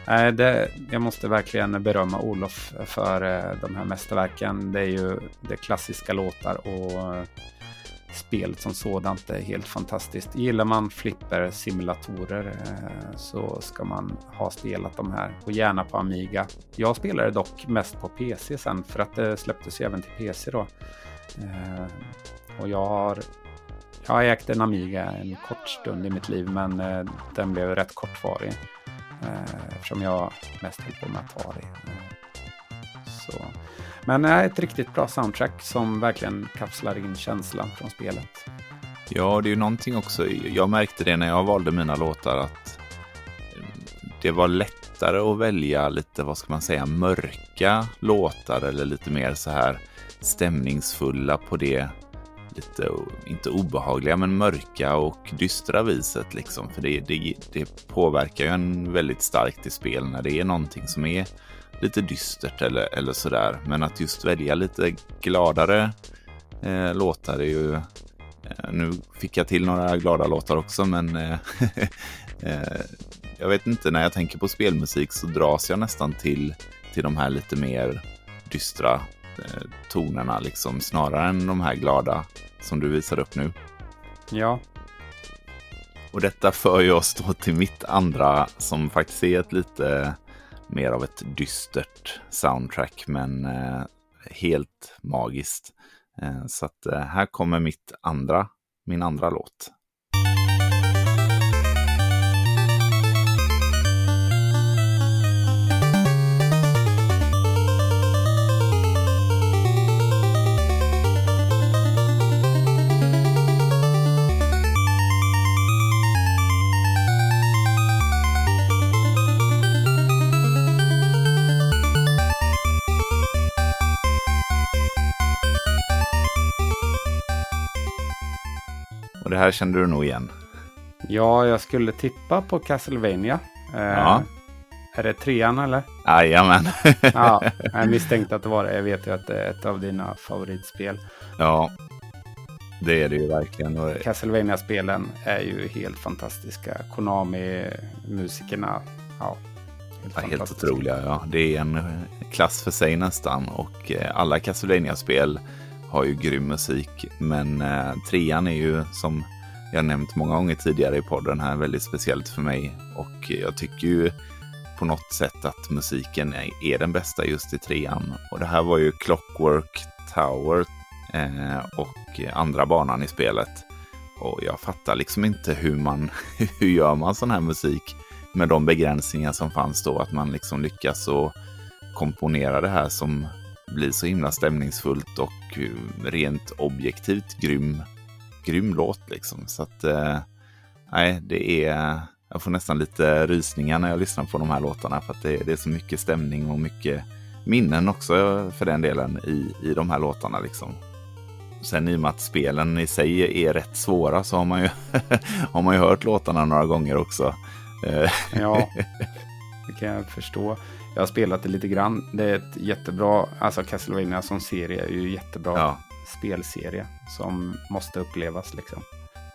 Speaker 2: Äh, det, jag måste verkligen berömma Olof för äh, de här mästerverken. Det är ju det klassiska låtar och spelet som sådant är helt fantastiskt. Gillar man flipper-simulatorer eh, så ska man ha spelat de här och gärna på Amiga. Jag spelade dock mest på PC sen för att det släpptes ju även till PC då. Eh, och jag har, jag har ägt en Amiga en kort stund i mitt liv men eh, den blev rätt kortvarig eftersom jag mest höll på med Atari. Så. Men äh, ett riktigt bra soundtrack som verkligen kapslar in känslan från spelet.
Speaker 1: Ja, det är ju någonting också. Jag märkte det när jag valde mina låtar att mm, det var lättare att välja lite, vad ska man säga, mörka låtar eller lite mer så här stämningsfulla på det lite, inte obehagliga, men mörka och dystra viset liksom. För det, det, det påverkar ju en väldigt starkt i spel när det är någonting som är lite dystert eller, eller sådär. Men att just välja lite gladare eh, låtar är ju... Eh, nu fick jag till några glada låtar också, men eh, eh, jag vet inte, när jag tänker på spelmusik så dras jag nästan till, till de här lite mer dystra eh, tonerna, liksom, snarare än de här glada som du visar upp nu.
Speaker 2: Ja.
Speaker 1: Och detta för ju oss då till mitt andra som faktiskt är ett lite mer av ett dystert soundtrack, men eh, helt magiskt. Eh, så att eh, här kommer mitt andra, min andra låt. Och det här kände du nog igen.
Speaker 2: Ja, jag skulle tippa på Castlevania. Eh,
Speaker 1: Ja.
Speaker 2: Är det trean eller?
Speaker 1: Jajamän.
Speaker 2: Ja, jag misstänkte att det var det. Jag vet ju att det är ett av dina favoritspel.
Speaker 1: ja, det är det ju verkligen. Och
Speaker 2: Castlevania-spelen är ju helt fantastiska. Konami-musikerna, ja. Helt,
Speaker 1: Ja, helt otroliga. Ja. Det är en klass för sig nästan. Och eh, alla Castlevania-spel har ju grym musik. Men eh, trean är ju som jag nämnt många gånger tidigare i podden här väldigt speciellt för mig. Och jag tycker ju på något sätt att musiken är, är den bästa just i trean. Och det här var ju Clockwork Tower eh, och andra banan i spelet. Och jag fattar liksom inte hur man, hur gör man sån här musik med de begränsningar som fanns då, att man liksom lyckas och komponera det här som blir så himla stämningsfullt och eh, rent objektivt grym, grym låt liksom. Så att, eh, nej, det är, jag får nästan lite rysningar när jag lyssnar på de här låtarna för att det, det är så mycket stämning och mycket minnen också för den delen i, i de här låtarna liksom. Sen i och med att spelen i sig är rätt svåra så har man ju, har man ju hört låtarna några gånger också. Eh,
Speaker 2: Ja, det kan jag förstå. Jag har spelat det lite grann. Det är ett jättebra, alltså Castlevania som serie är ju jättebra
Speaker 1: Ja.
Speaker 2: spelserie som måste upplevas liksom.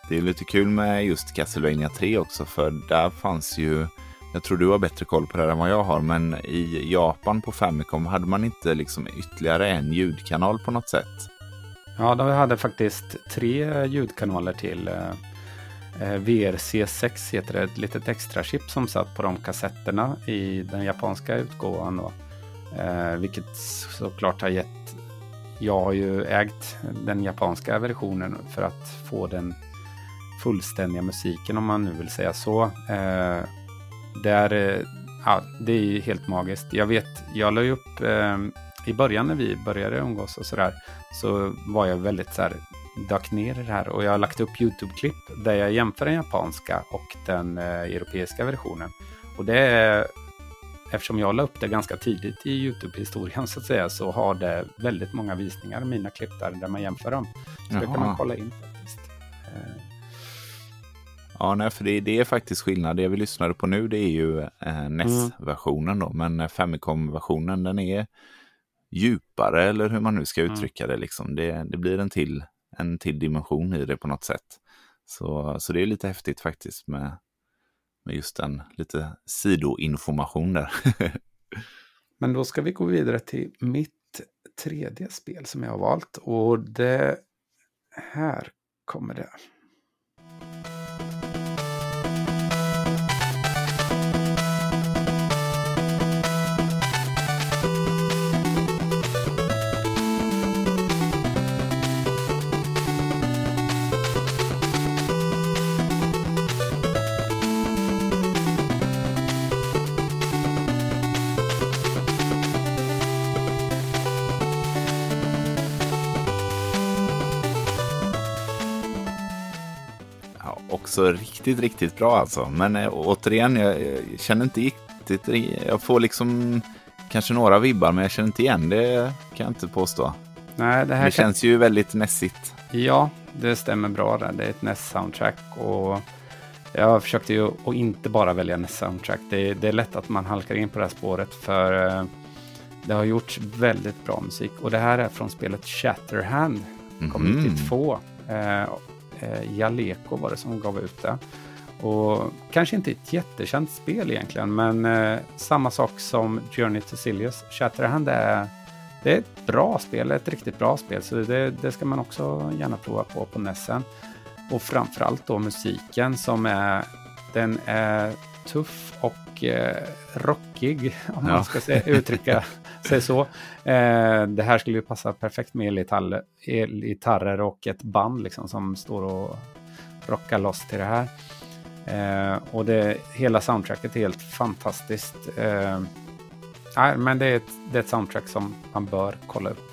Speaker 1: Det är lite kul med just Castlevania 3 också, för där fanns ju, jag tror du har bättre koll på det här än vad jag har, men i Japan på Famicom hade man inte liksom ytterligare en ljudkanal på något sätt.
Speaker 2: Ja, de hade faktiskt tre ljudkanaler till. Eh, VRC6 heter det, ett litet extra chip som satt på de kassetterna i den japanska utgåvan. Då. Eh, vilket såklart har gett... Jag har ju ägt den japanska versionen för att få den fullständiga musiken om man nu vill säga så. Eh, där, eh, ja, det är ju helt magiskt. Jag vet, jag la ju upp eh, i början när vi började umgås och sådär så var jag väldigt så här, dök ner i det här och jag har lagt upp YouTube-klipp där jag jämför den japanska och den eh, europeiska versionen. Och det är, eftersom jag la upp det ganska tidigt i YouTube-historien så att säga, så har det väldigt många visningar, mina klipp där, där man jämför dem. Så det kan man
Speaker 1: Jaha.
Speaker 2: kolla in faktiskt. Eh,
Speaker 1: Ja, nej, för det, det är faktiskt skillnad. Det vi lyssnade på nu det är ju eh, NES-versionen då, men eh, Famicom-versionen den är djupare eller hur man nu ska
Speaker 2: Mm.
Speaker 1: uttrycka det. Liksom. Det, det blir en till, en till dimension i det på något sätt. Så, så det är lite häftigt faktiskt med, med just den lite sidoinformation där.
Speaker 2: Men då ska vi gå vidare till mitt tredje spel som jag har valt. Och det här kommer det.
Speaker 1: Också riktigt, riktigt bra alltså. Men äh, återigen, jag, jag känner inte riktigt, jag får liksom kanske några vibbar, men jag känner inte igen det kan jag inte påstå.
Speaker 2: Nej, det här
Speaker 1: det
Speaker 2: kan...
Speaker 1: känns ju väldigt nässigt.
Speaker 2: Ja, det stämmer bra där. Det är ett NES-soundtrack och jag försökte ju att inte bara välja NES-soundtrack. Det, det, är lätt att man halkar in på det här spåret för uh, det har gjorts väldigt bra musik och det här är från spelet Shatterhand. Kom mm. 92. Uh, uh, Jaleko var det som gav ut det. Och kanske inte ett jättekänt spel egentligen, men uh, samma sak som Journey to Silius. Shatterhand är det är ett bra spel, ett riktigt bra spel, så det, det ska man också gärna prova på på Nessen. Och framförallt då musiken som är, den är tuff och eh, rockig, om ja. man ska säga, uttrycka sig så. Eh, det här skulle ju passa perfekt med elgitarrer och ett band liksom som står och rockar loss till det här. Eh, och det, hela soundtracket är helt fantastiskt. Eh, Nej, men det är, ett, det är ett soundtrack som man bör kolla upp.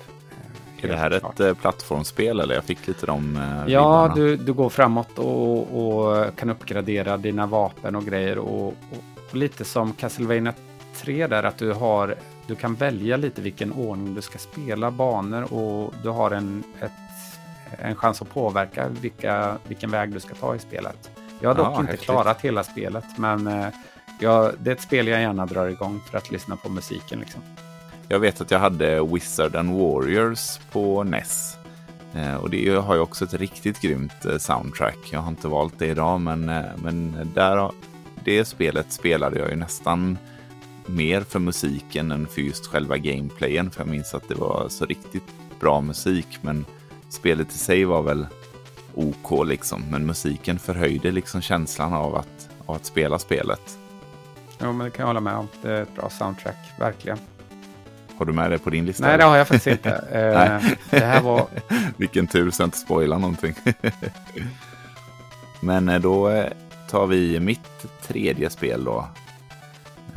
Speaker 1: Är det här klart. ett eh, plattformsspel eller? Jag fick lite de
Speaker 2: eh, Ja, du, du går framåt och, och, kan uppgradera dina vapen och grejer. Och, och, och, lite som Castlevania 3 där, att du, har, du kan välja lite vilken ordning du ska spela banor och du har en, ett, en chans att påverka vilka, vilken väg du ska ta i spelet. Jag har dock ja, inte häftigt. klarat hela spelet, men eh, jag, det är ett spel jag gärna drar igång för att lyssna på musiken. Liksom.
Speaker 1: Jag vet att jag hade Wizard and Warriors på NES. Eh, och det har ju också ett riktigt grymt eh, soundtrack. Jag har inte valt det idag, men, men där, det spelet spelade jag ju nästan mer för musiken än för just själva gameplayen. För jag minns att det var så riktigt bra musik, men spelet i sig var väl OK liksom. Men musiken förhöjde liksom känslan av att, av att spela spelet.
Speaker 2: Jo, men det kan jag hålla med om. Det är ett bra soundtrack, verkligen.
Speaker 1: Har du med det på din lista?
Speaker 2: Nej, det har jag faktiskt inte. eh, det här var...
Speaker 1: Vilken tur så jag inte spoila någonting. men eh, då eh, tar vi mitt tredje spel då.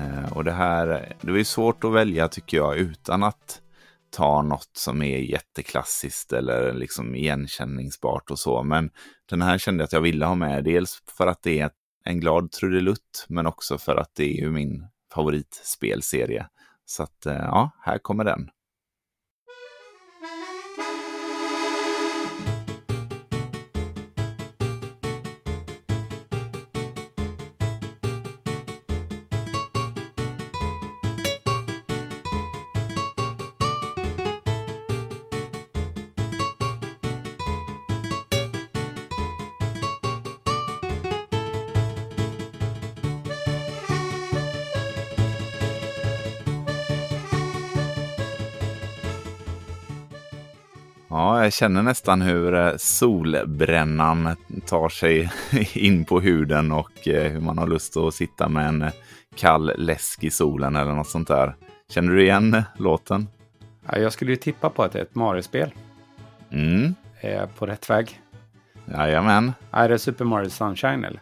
Speaker 1: Eh, och det här, det är svårt att välja tycker jag utan att ta något som är jätteklassiskt eller liksom igenkänningsbart och så. Men den här kände jag att jag ville ha med. Dels för att det är en glad trudelutt, men också för att det är ju min favoritspelserie. Så att eh, ja, här kommer den. Ja, jag känner nästan hur eh, solbrännan tar sig in på huden och eh, hur man har lust att sitta med en eh, kall läsk i solen eller något sånt där. Känner du igen låten?
Speaker 2: Ja, jag skulle ju tippa på att det är ett Mario-spel.
Speaker 1: Mm.
Speaker 2: Är jag på rätt väg?
Speaker 1: Jajamän.
Speaker 2: Är det Super Mario Sunshine eller?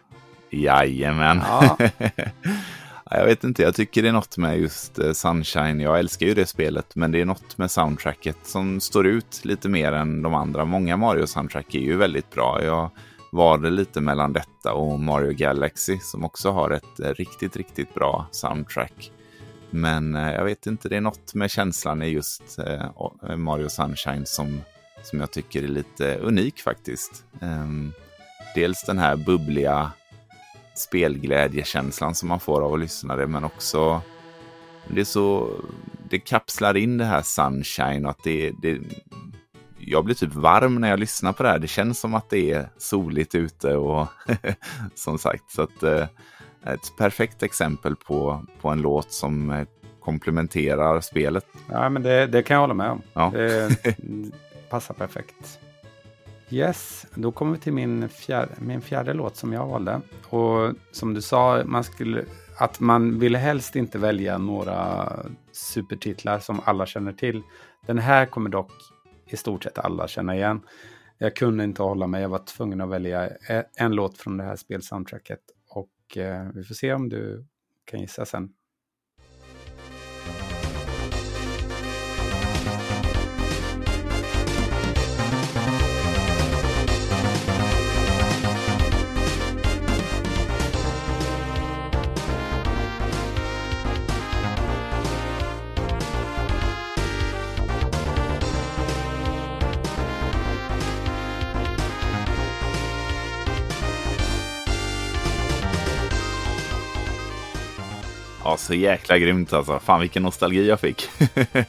Speaker 1: Jajamän. Ja. Jag vet inte, jag tycker det är något med just eh, Sunshine. Jag älskar ju det spelet, men det är något med soundtracket som står ut lite mer än de andra. Många Mario-soundtrack är ju väldigt bra. Jag valde lite mellan detta och Mario Galaxy som också har ett eh, riktigt, riktigt bra soundtrack. Men eh, jag vet inte, det är något med känslan i just Mario Sunshine som, som jag tycker är lite unik faktiskt. Ehm, dels den här bubbliga spelglädjekänslan som man får av att lyssna det, men också det är så, det kapslar in det här sunshine och att det, det jag blir typ varm när jag lyssnar på det här. Det känns som att det är soligt ute och som sagt, så att eh, ett perfekt exempel på, på en låt som eh, komplementerar spelet.
Speaker 2: Ja, men det, det kan jag hålla med om. Ja. Det passar perfekt. Yes, då kommer vi till min fjärde, min fjärde låt som jag valde. Och som du sa, man skulle, att man ville helst inte välja några supertitlar som alla känner till. Den här kommer dock i stort sett alla känna igen. Jag kunde inte hålla mig, jag var tvungen att välja en låt från det här spelsoundtracket. Och eh, vi får se om du kan gissa sen.
Speaker 1: så jäkla grymt alltså. Fan vilken nostalgi jag fick.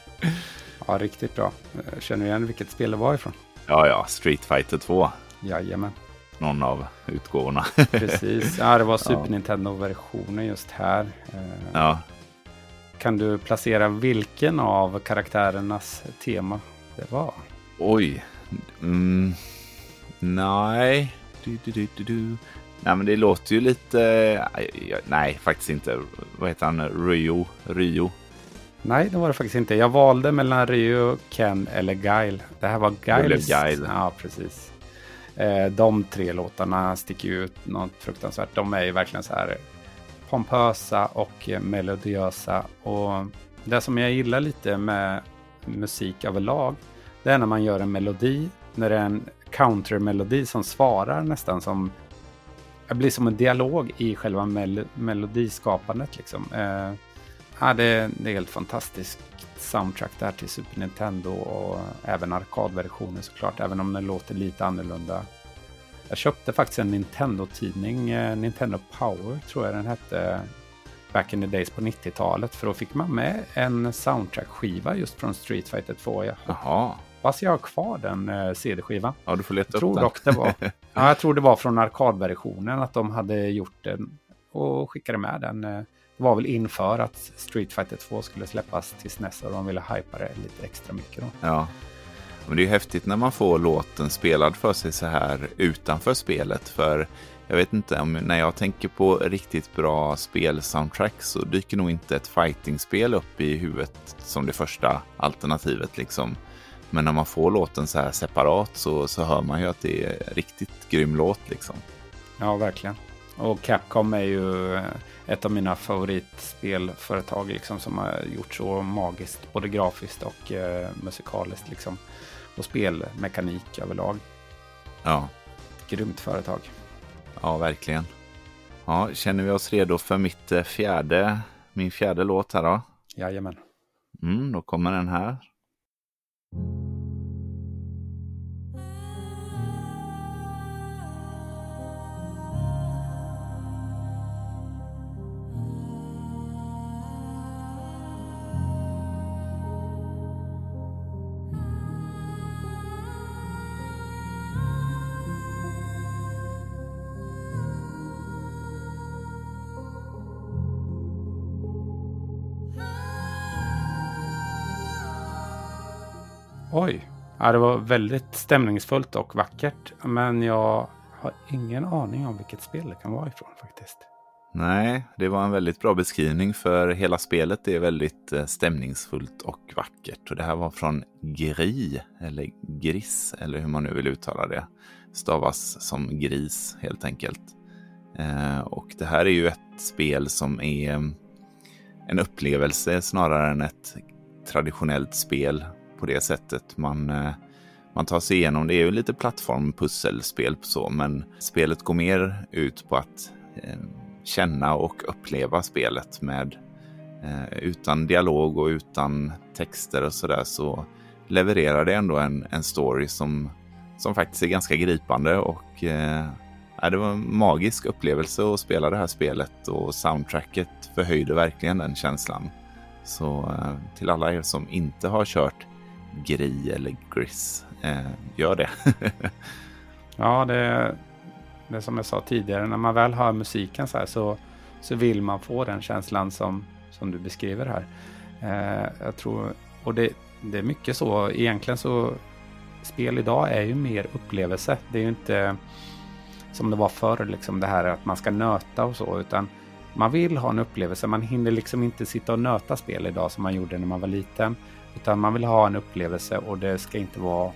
Speaker 2: ja, riktigt bra. Känner du igen vilket spel det var ifrån?
Speaker 1: Ja, ja, Street Fighter 2.
Speaker 2: Jajamän.
Speaker 1: Någon av utgåvorna.
Speaker 2: Precis, ja det var Super ja. Nintendo-versionen just här.
Speaker 1: Ja.
Speaker 2: Kan du placera vilken av karaktärernas tema det var?
Speaker 1: Oj. Mm. Nej. Du, du, du, Nej, men det låter ju lite... Nej, faktiskt inte. Vad heter han? Ryo? Ryo?
Speaker 2: Nej, det var det faktiskt inte. Jag valde mellan Ryo, Ken eller Guile. Det här var Giles.
Speaker 1: Det Guile.
Speaker 2: Ja, precis. Eh, de tre låtarna sticker ut något fruktansvärt. De är ju verkligen så här pompösa och melodiösa. Och det som jag gillar lite med musik överlag, det är när man gör en melodi, när det är en countermelodi som svarar nästan som det blir som en dialog i själva mel melodiskapandet. Liksom. Eh, ja, det, det, är helt fantastiskt soundtrack där till Super Nintendo och även arkadversionen såklart, även om den låter lite annorlunda. Jag köpte faktiskt en Nintendo-tidning, eh, Nintendo Power tror jag den hette, back in the days på 90-talet, för då fick man med en soundtrack-skiva just från Street Fighter 2.
Speaker 1: Jaha
Speaker 2: hoppas jag har kvar den eh, CD-skivan.
Speaker 1: Ja, du får leta
Speaker 2: jag tror
Speaker 1: upp
Speaker 2: dock det var. ja, jag tror det var från arkadversionen att de hade gjort den och skickade med den. Eh, det var väl inför att Street Fighter 2 skulle släppas till SNES och de ville hypa det lite extra mycket. Då.
Speaker 1: Ja, men det är häftigt när man får låten spelad för sig så här utanför spelet. För jag vet inte, om när jag tänker på riktigt bra spelsoundtrack så dyker nog inte ett fightingspel upp i huvudet som det första alternativet. Liksom. Men när man får låten så här separat så, så hör man ju att det är riktigt grym låt. Liksom.
Speaker 2: Ja, verkligen. Och Capcom är ju ett av mina favoritspelföretag liksom, som har gjort så magiskt, både grafiskt och eh, musikaliskt. Liksom, och spelmekanik överlag.
Speaker 1: Ja.
Speaker 2: Grymt företag.
Speaker 1: Ja, verkligen. Ja, känner vi oss redo för mitt eh, fjärde, min fjärde låt här då?
Speaker 2: Jajamän.
Speaker 1: Mm, då kommer den här.
Speaker 2: you Oj, ja, det var väldigt stämningsfullt och vackert. Men jag har ingen aning om vilket spel det kan vara ifrån faktiskt.
Speaker 1: Nej, det var en väldigt bra beskrivning för hela spelet är väldigt eh, stämningsfullt och vackert. Och det här var från Gri, eller Gris, eller hur man nu vill uttala det. Stavas som gris helt enkelt. Eh, och det här är ju ett spel som är en upplevelse snarare än ett traditionellt spel på det sättet. Man, eh, man tar sig igenom, det är ju lite plattformpusselspel så, men spelet går mer ut på att eh, känna och uppleva spelet med eh, utan dialog och utan texter och sådär så levererar det ändå en, en story som, som faktiskt är ganska gripande och eh, det var en magisk upplevelse att spela det här spelet och soundtracket förhöjde verkligen den känslan. Så eh, till alla er som inte har kört Gri eller Gris. Eh, gör det.
Speaker 2: ja, det, det är som jag sa tidigare. När man väl hör musiken så här så, så vill man få den känslan som, som du beskriver här. Eh, jag tror, och det, det är mycket så. Egentligen så spel idag är ju mer upplevelse. Det är ju inte som det var förr, liksom det här att man ska nöta och så, utan man vill ha en upplevelse. Man hinner liksom inte sitta och nöta spel idag som man gjorde när man var liten. Utan man vill ha en upplevelse och det ska inte vara,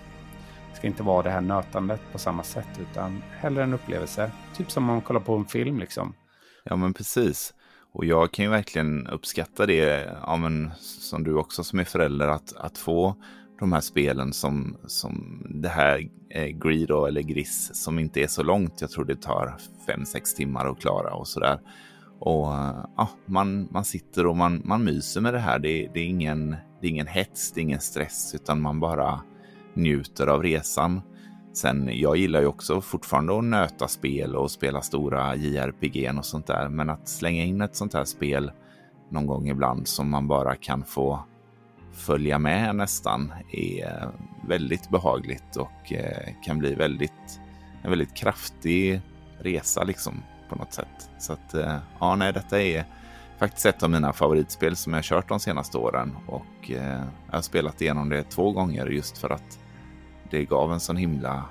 Speaker 2: ska inte vara det här nötandet på samma sätt. Utan hellre en upplevelse. Typ som om man kollar på en film liksom.
Speaker 1: Ja men precis. Och jag kan ju verkligen uppskatta det, ja, men, som du också som är förälder, att, att få de här spelen som, som det här eh, Greedo eller Gris som inte är så långt. Jag tror det tar 5-6 timmar att klara och sådär. Och ja, man, man sitter och man, man myser med det här. Det, det, är ingen, det är ingen hets, det är ingen stress, utan man bara njuter av resan. Sen, jag gillar ju också fortfarande att nöta spel och spela stora JRPG och sånt där, men att slänga in ett sånt här spel någon gång ibland som man bara kan få följa med nästan är väldigt behagligt och eh, kan bli väldigt, en väldigt kraftig resa liksom på något sätt. Så att eh, ja, nej, detta är faktiskt ett av mina favoritspel som jag kört de senaste åren och eh, jag har spelat igenom det två gånger just för att det gav en sån himla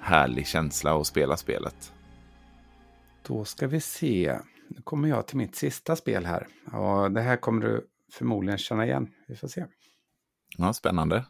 Speaker 1: härlig känsla att spela spelet.
Speaker 2: Då ska vi se. Nu kommer jag till mitt sista spel här. Och det här kommer du förmodligen känna igen. Vi får se.
Speaker 1: Ja, spännande.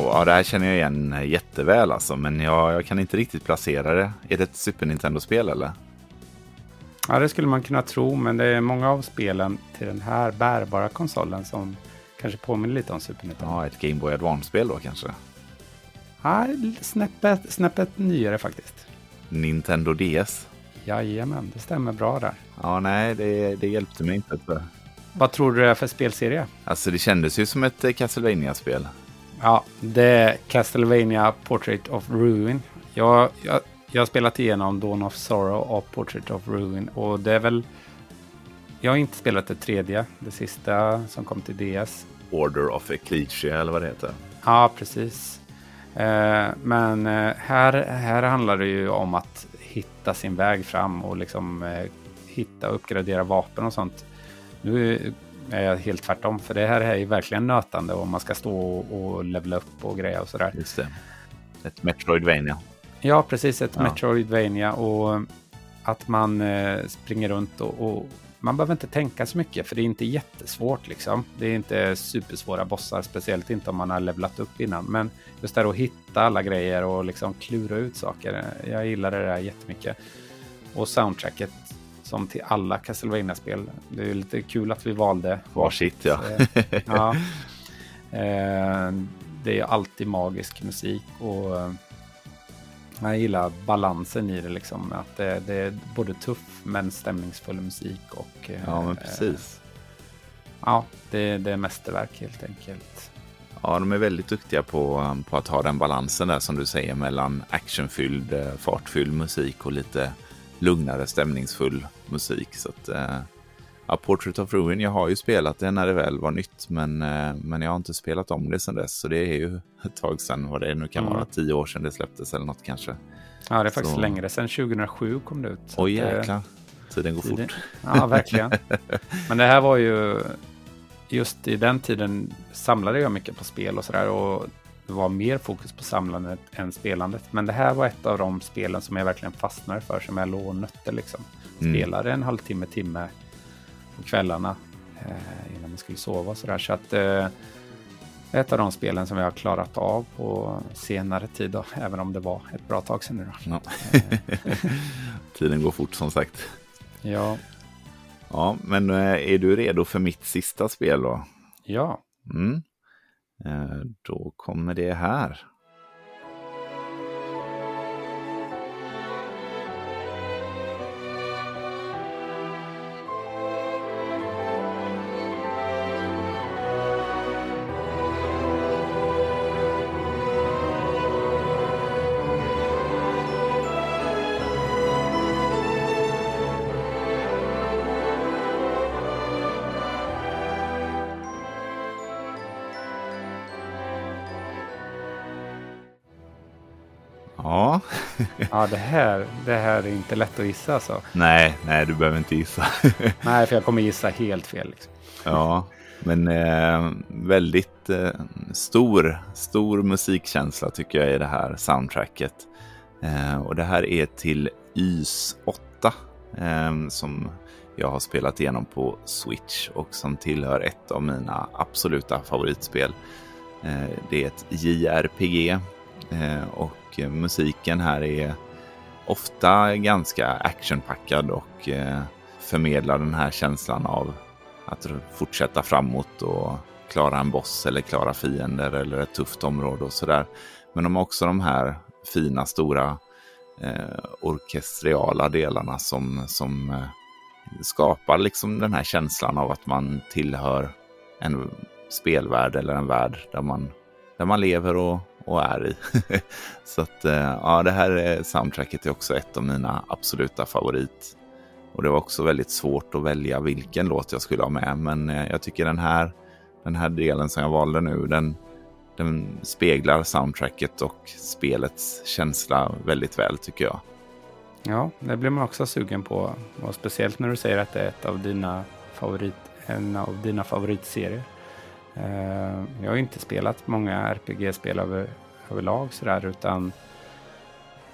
Speaker 1: Wow, ja, det här känner jag igen jätteväl alltså, men jag, jag kan inte riktigt placera det. Är det ett Super Nintendo-spel eller?
Speaker 2: Ja, det skulle man kunna tro, men det är många av spelen till den här bärbara konsolen som kanske påminner lite om Super Nintendo.
Speaker 1: Ja, ett Game Boy Advance-spel då kanske?
Speaker 2: Ja, snäppet, snäppet nyare faktiskt.
Speaker 1: Nintendo DS?
Speaker 2: Jajamän, det stämmer bra där.
Speaker 1: Ja, nej, det, det hjälpte mig inte.
Speaker 2: Vad tror du det är för spelserie?
Speaker 1: Alltså, det kändes ju som ett castlevania spel
Speaker 2: Ja, det är Castlevania Portrait of Ruin. Jag, jag, jag har spelat igenom Dawn of Sorrow och Portrait of Ruin och det är väl... Jag har inte spelat det tredje, det sista som kom till DS.
Speaker 1: Order of Ecclesia eller vad det heter.
Speaker 2: Ja, precis. Eh, men eh, här, här handlar det ju om att hitta sin väg fram och liksom eh, hitta och uppgradera vapen och sånt. Nu är jag helt tvärtom. För det här är ju verkligen nötande och man ska stå och levela upp och greja och sådär.
Speaker 1: Just det. Ett Metroidvania.
Speaker 2: Ja, precis. Ett ja. Metroidvania och att man eh, springer runt och, och, man behöver inte tänka så mycket för det är inte jättesvårt liksom. Det är inte supersvåra bossar, speciellt inte om man har levlat upp innan. Men just det att hitta alla grejer och liksom klura ut saker. Jag gillar det där jättemycket. Och soundtracket som till alla castlevania spel Det är lite kul att vi valde
Speaker 1: varsitt. Ja.
Speaker 2: ja. Eh, det är alltid magisk musik och eh, jag gillar balansen i det liksom. Att det, det är både tuff men stämningsfull musik och...
Speaker 1: Ja, men precis.
Speaker 2: ja, det, det är mästerverk helt enkelt.
Speaker 1: Ja, de är väldigt duktiga på, på att ha den balansen där som du säger mellan actionfylld, fartfylld musik och lite lugnare, stämningsfull musik. Så att, eh, ja, Portrait of Ruin, jag har ju spelat det när det väl var nytt, men, eh, men jag har inte spelat om det sedan dess. Så det är ju ett tag sedan, vad det nu kan mm. vara, tio år sedan det släpptes eller något kanske.
Speaker 2: Ja, det är faktiskt så... längre sedan, 2007 kom det ut.
Speaker 1: Oj jäklar, tiden går
Speaker 2: tiden...
Speaker 1: fort.
Speaker 2: Ja, verkligen. men det här var ju, just i den tiden samlade jag mycket på spel och sådär. Och det var mer fokus på samlandet än spelandet. Men det här var ett av de spelen som jag verkligen fastnade för, som jag låg och nötte liksom. Mm. Spelade en halvtimme, timme på kvällarna eh, innan man skulle sova och sådär. Så att eh, ett av de spelen som jag har klarat av på senare tid, då, även om det var ett bra tag sedan nu. Då. Ja.
Speaker 1: Tiden går fort som sagt.
Speaker 2: Ja.
Speaker 1: Ja, men eh, är du redo för mitt sista spel då?
Speaker 2: Ja.
Speaker 1: Mm. Eh, då kommer det här.
Speaker 2: Ja, det här, det här är inte lätt att gissa alltså.
Speaker 1: Nej, nej, du behöver inte gissa.
Speaker 2: nej, för jag kommer gissa helt fel. Liksom.
Speaker 1: Ja, men eh, väldigt eh, stor, stor musikkänsla tycker jag i det här soundtracket. Eh, och det här är till YS 8 eh, som jag har spelat igenom på Switch och som tillhör ett av mina absoluta favoritspel. Eh, det är ett JRPG eh, och eh, musiken här är ofta ganska actionpackad och eh, förmedlar den här känslan av att fortsätta framåt och klara en boss eller klara fiender eller ett tufft område och sådär. Men de har också de här fina stora eh, orkestriala delarna som, som eh, skapar liksom den här känslan av att man tillhör en spelvärld eller en värld där man, där man lever och, och är i. Så att eh, ja, det här eh, soundtracket är också ett av mina absoluta favorit. Och det var också väldigt svårt att välja vilken låt jag skulle ha med, men eh, jag tycker den här, den här delen som jag valde nu, den, den speglar soundtracket och spelets känsla väldigt väl tycker jag.
Speaker 2: Ja, det blir man också sugen på. Och speciellt när du säger att det är ett av dina favorit, en av dina favoritserier. Jag har inte spelat många RPG-spel över, överlag sådär, utan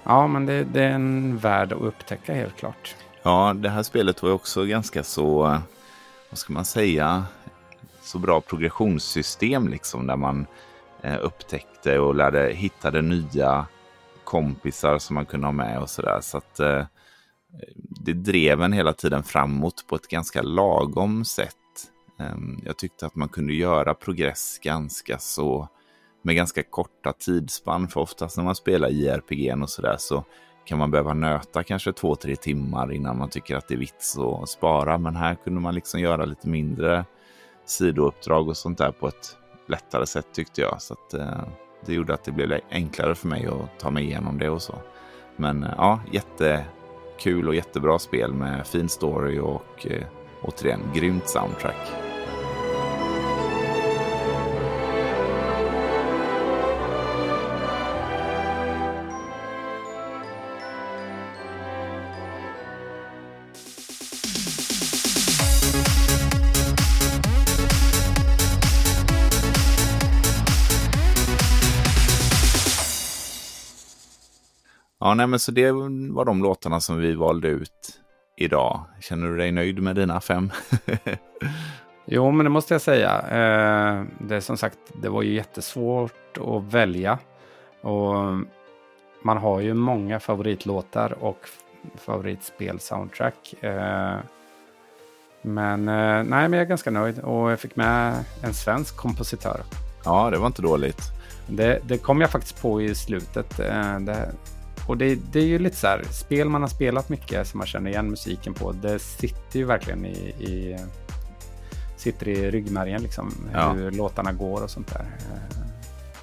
Speaker 2: ja, men det, det, är en värld att upptäcka helt klart.
Speaker 1: Ja, det här spelet var också ganska så, vad ska man säga, så bra progressionssystem liksom, där man eh, upptäckte och lärde, hittade nya kompisar som man kunde ha med och sådär. Så att eh, det drev en hela tiden framåt på ett ganska lagom sätt. Eh, jag tyckte att man kunde göra progress ganska så med ganska korta tidsspann. För oftast när man spelar JRPG och sådär så kan man behöva nöta kanske två, tre timmar innan man tycker att det är vits att spara. Men här kunde man liksom göra lite mindre sidouppdrag och sånt där på ett lättare sätt tyckte jag. Så att, eh, det gjorde att det blev enklare för mig att ta mig igenom det och så. Men eh, ja, jättekul och jättebra spel med fin story och eh, återigen grymt soundtrack. Nej, men så det var de låtarna som vi valde ut idag. Känner du dig nöjd med dina fem?
Speaker 2: jo, men det måste jag säga. Eh, det är som sagt, det var ju jättesvårt att välja. Och man har ju många favoritlåtar och favoritspel-soundtrack. Eh, men eh, nej, men jag är ganska nöjd och jag fick med en svensk kompositör.
Speaker 1: Ja, det var inte dåligt.
Speaker 2: Det, det kom jag faktiskt på i slutet. Det, och det, det, är ju lite så här, spel man har spelat mycket som man känner igen musiken på, det sitter ju verkligen i, i sitter i ryggmärgen liksom, ja. hur låtarna går och sånt där. Eh,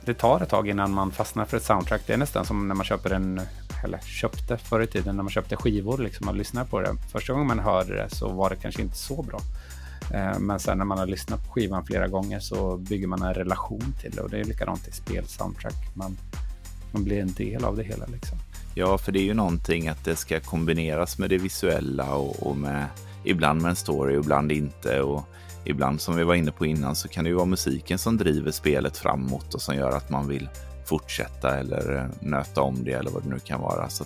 Speaker 2: det tar ett tag innan man fastnar för ett soundtrack. Det är nästan som när man köper en, eller köpte förr i tiden, när man köpte skivor liksom och lyssnar på det. Första gången man hörde det så var det kanske inte så bra. Eh, men sen när man har lyssnat på skivan flera gånger så bygger man en relation till det och det är likadant i spel, soundtrack. Man, man blir en del av det hela liksom.
Speaker 1: Ja, för det är ju någonting att det ska kombineras med det visuella och, och med ibland med en story och ibland inte. Och ibland som vi var inne på innan så kan det ju vara musiken som driver spelet framåt och som gör att man vill fortsätta eller eh, nöta om det eller vad det nu kan vara. Så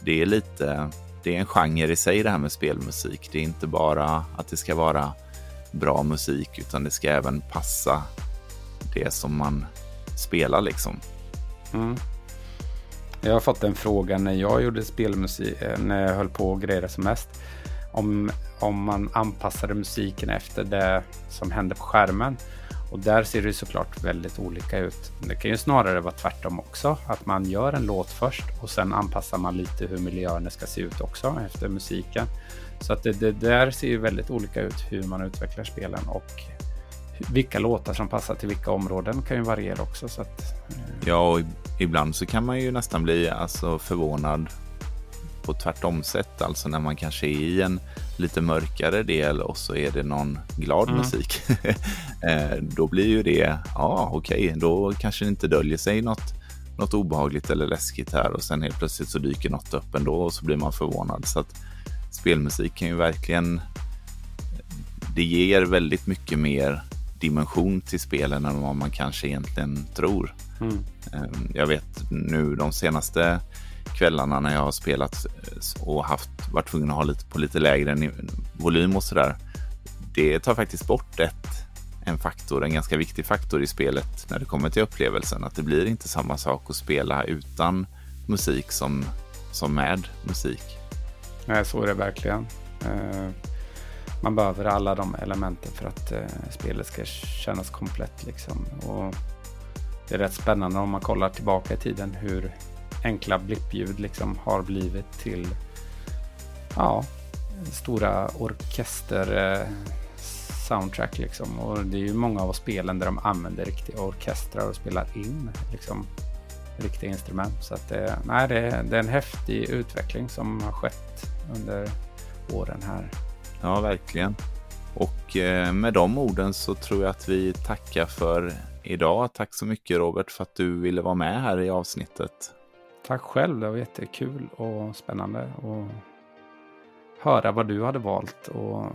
Speaker 1: det är lite, det är en genre i sig det här med spelmusik. Det är inte bara att det ska vara bra musik utan det ska även passa det som man spelar liksom.
Speaker 2: Mm. Jag har fått en fråga när jag gjorde spelmusik, eh, när jag höll på och grejade som mest. Om, om man anpassade musiken efter det som hände på skärmen. Och där ser det såklart väldigt olika ut. Det kan ju snarare vara tvärtom också. Att man gör en låt först och sen anpassar man lite hur miljöerna ska se ut också efter musiken. Så att det, det där ser ju väldigt olika ut hur man utvecklar spelen och vilka låtar som passar till vilka områden kan ju variera också. Så att,
Speaker 1: eh. Ja, och ibland så kan man ju nästan bli alltså, förvånad på tvärtom sätt. Alltså när man kanske är i en lite mörkare del och så är det någon glad mm. musik. Eh, då blir ju det, ja okej, okay, då kanske det inte döljer sig något, något obehagligt eller läskigt här och sen helt plötsligt så dyker något upp ändå och så blir man förvånad. Så att spelmusik kan ju verkligen, det ger väldigt mycket mer dimension till spelen än vad man kanske egentligen tror. Mm. Ehm, jag vet nu de senaste kvällarna när jag har spelat eh, och haft, varit tvungen att ha lite på lite lägre volym och sådär. Det tar faktiskt bort ett, en faktor, en ganska viktig faktor i spelet när det kommer till upplevelsen. Att det blir inte samma sak att spela utan musik som, som med musik.
Speaker 2: Nej, så är det verkligen. Man behöver alla de elementen för att eh, spelet ska kännas komplett liksom. Och det är rätt spännande om man kollar tillbaka i tiden hur enkla blippljud liksom har blivit till ja, stora orkester eh, soundtrack liksom. Och det är ju många av spelen där de använder riktiga orkestrar och spelar in liksom riktiga instrument. Så att det, nej, det, det är en häftig utveckling som har skett under åren här.
Speaker 1: Ja, verkligen. Och eh, med de orden så tror jag att vi tackar för idag. Tack så mycket Robert för att du ville vara med här i avsnittet.
Speaker 2: Tack själv, det var jättekul och spännande att höra vad du hade valt och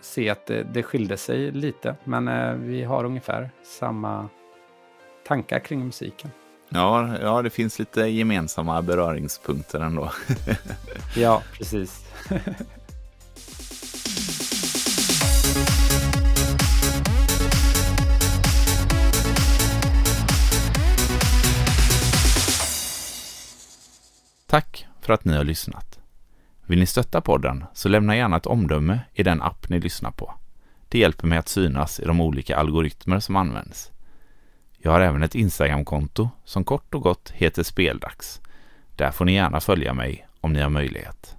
Speaker 2: se att det, det skilde sig lite. Men eh, vi har ungefär samma tankar kring musiken.
Speaker 1: Ja, ja, det finns lite gemensamma beröringspunkter ändå.
Speaker 2: ja, precis.
Speaker 1: Tack för att ni har lyssnat. Vill ni stötta podden så lämna gärna ett omdöme i den app ni lyssnar på. Det hjälper mig att synas i de olika algoritmer som används. Jag har även ett Instagramkonto som kort och gott heter Speldags. Där får ni gärna följa mig om ni har möjlighet.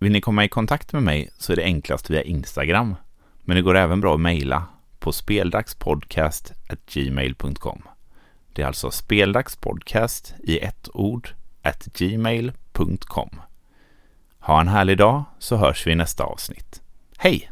Speaker 1: Vill ni komma i kontakt med mig så är det enklast via Instagram, men det går även bra att mejla på speldagspodcast@gmail.com. Det är alltså speldagspodcast i ett ord gmail.com. Ha en härlig dag så hörs vi i nästa avsnitt. Hej!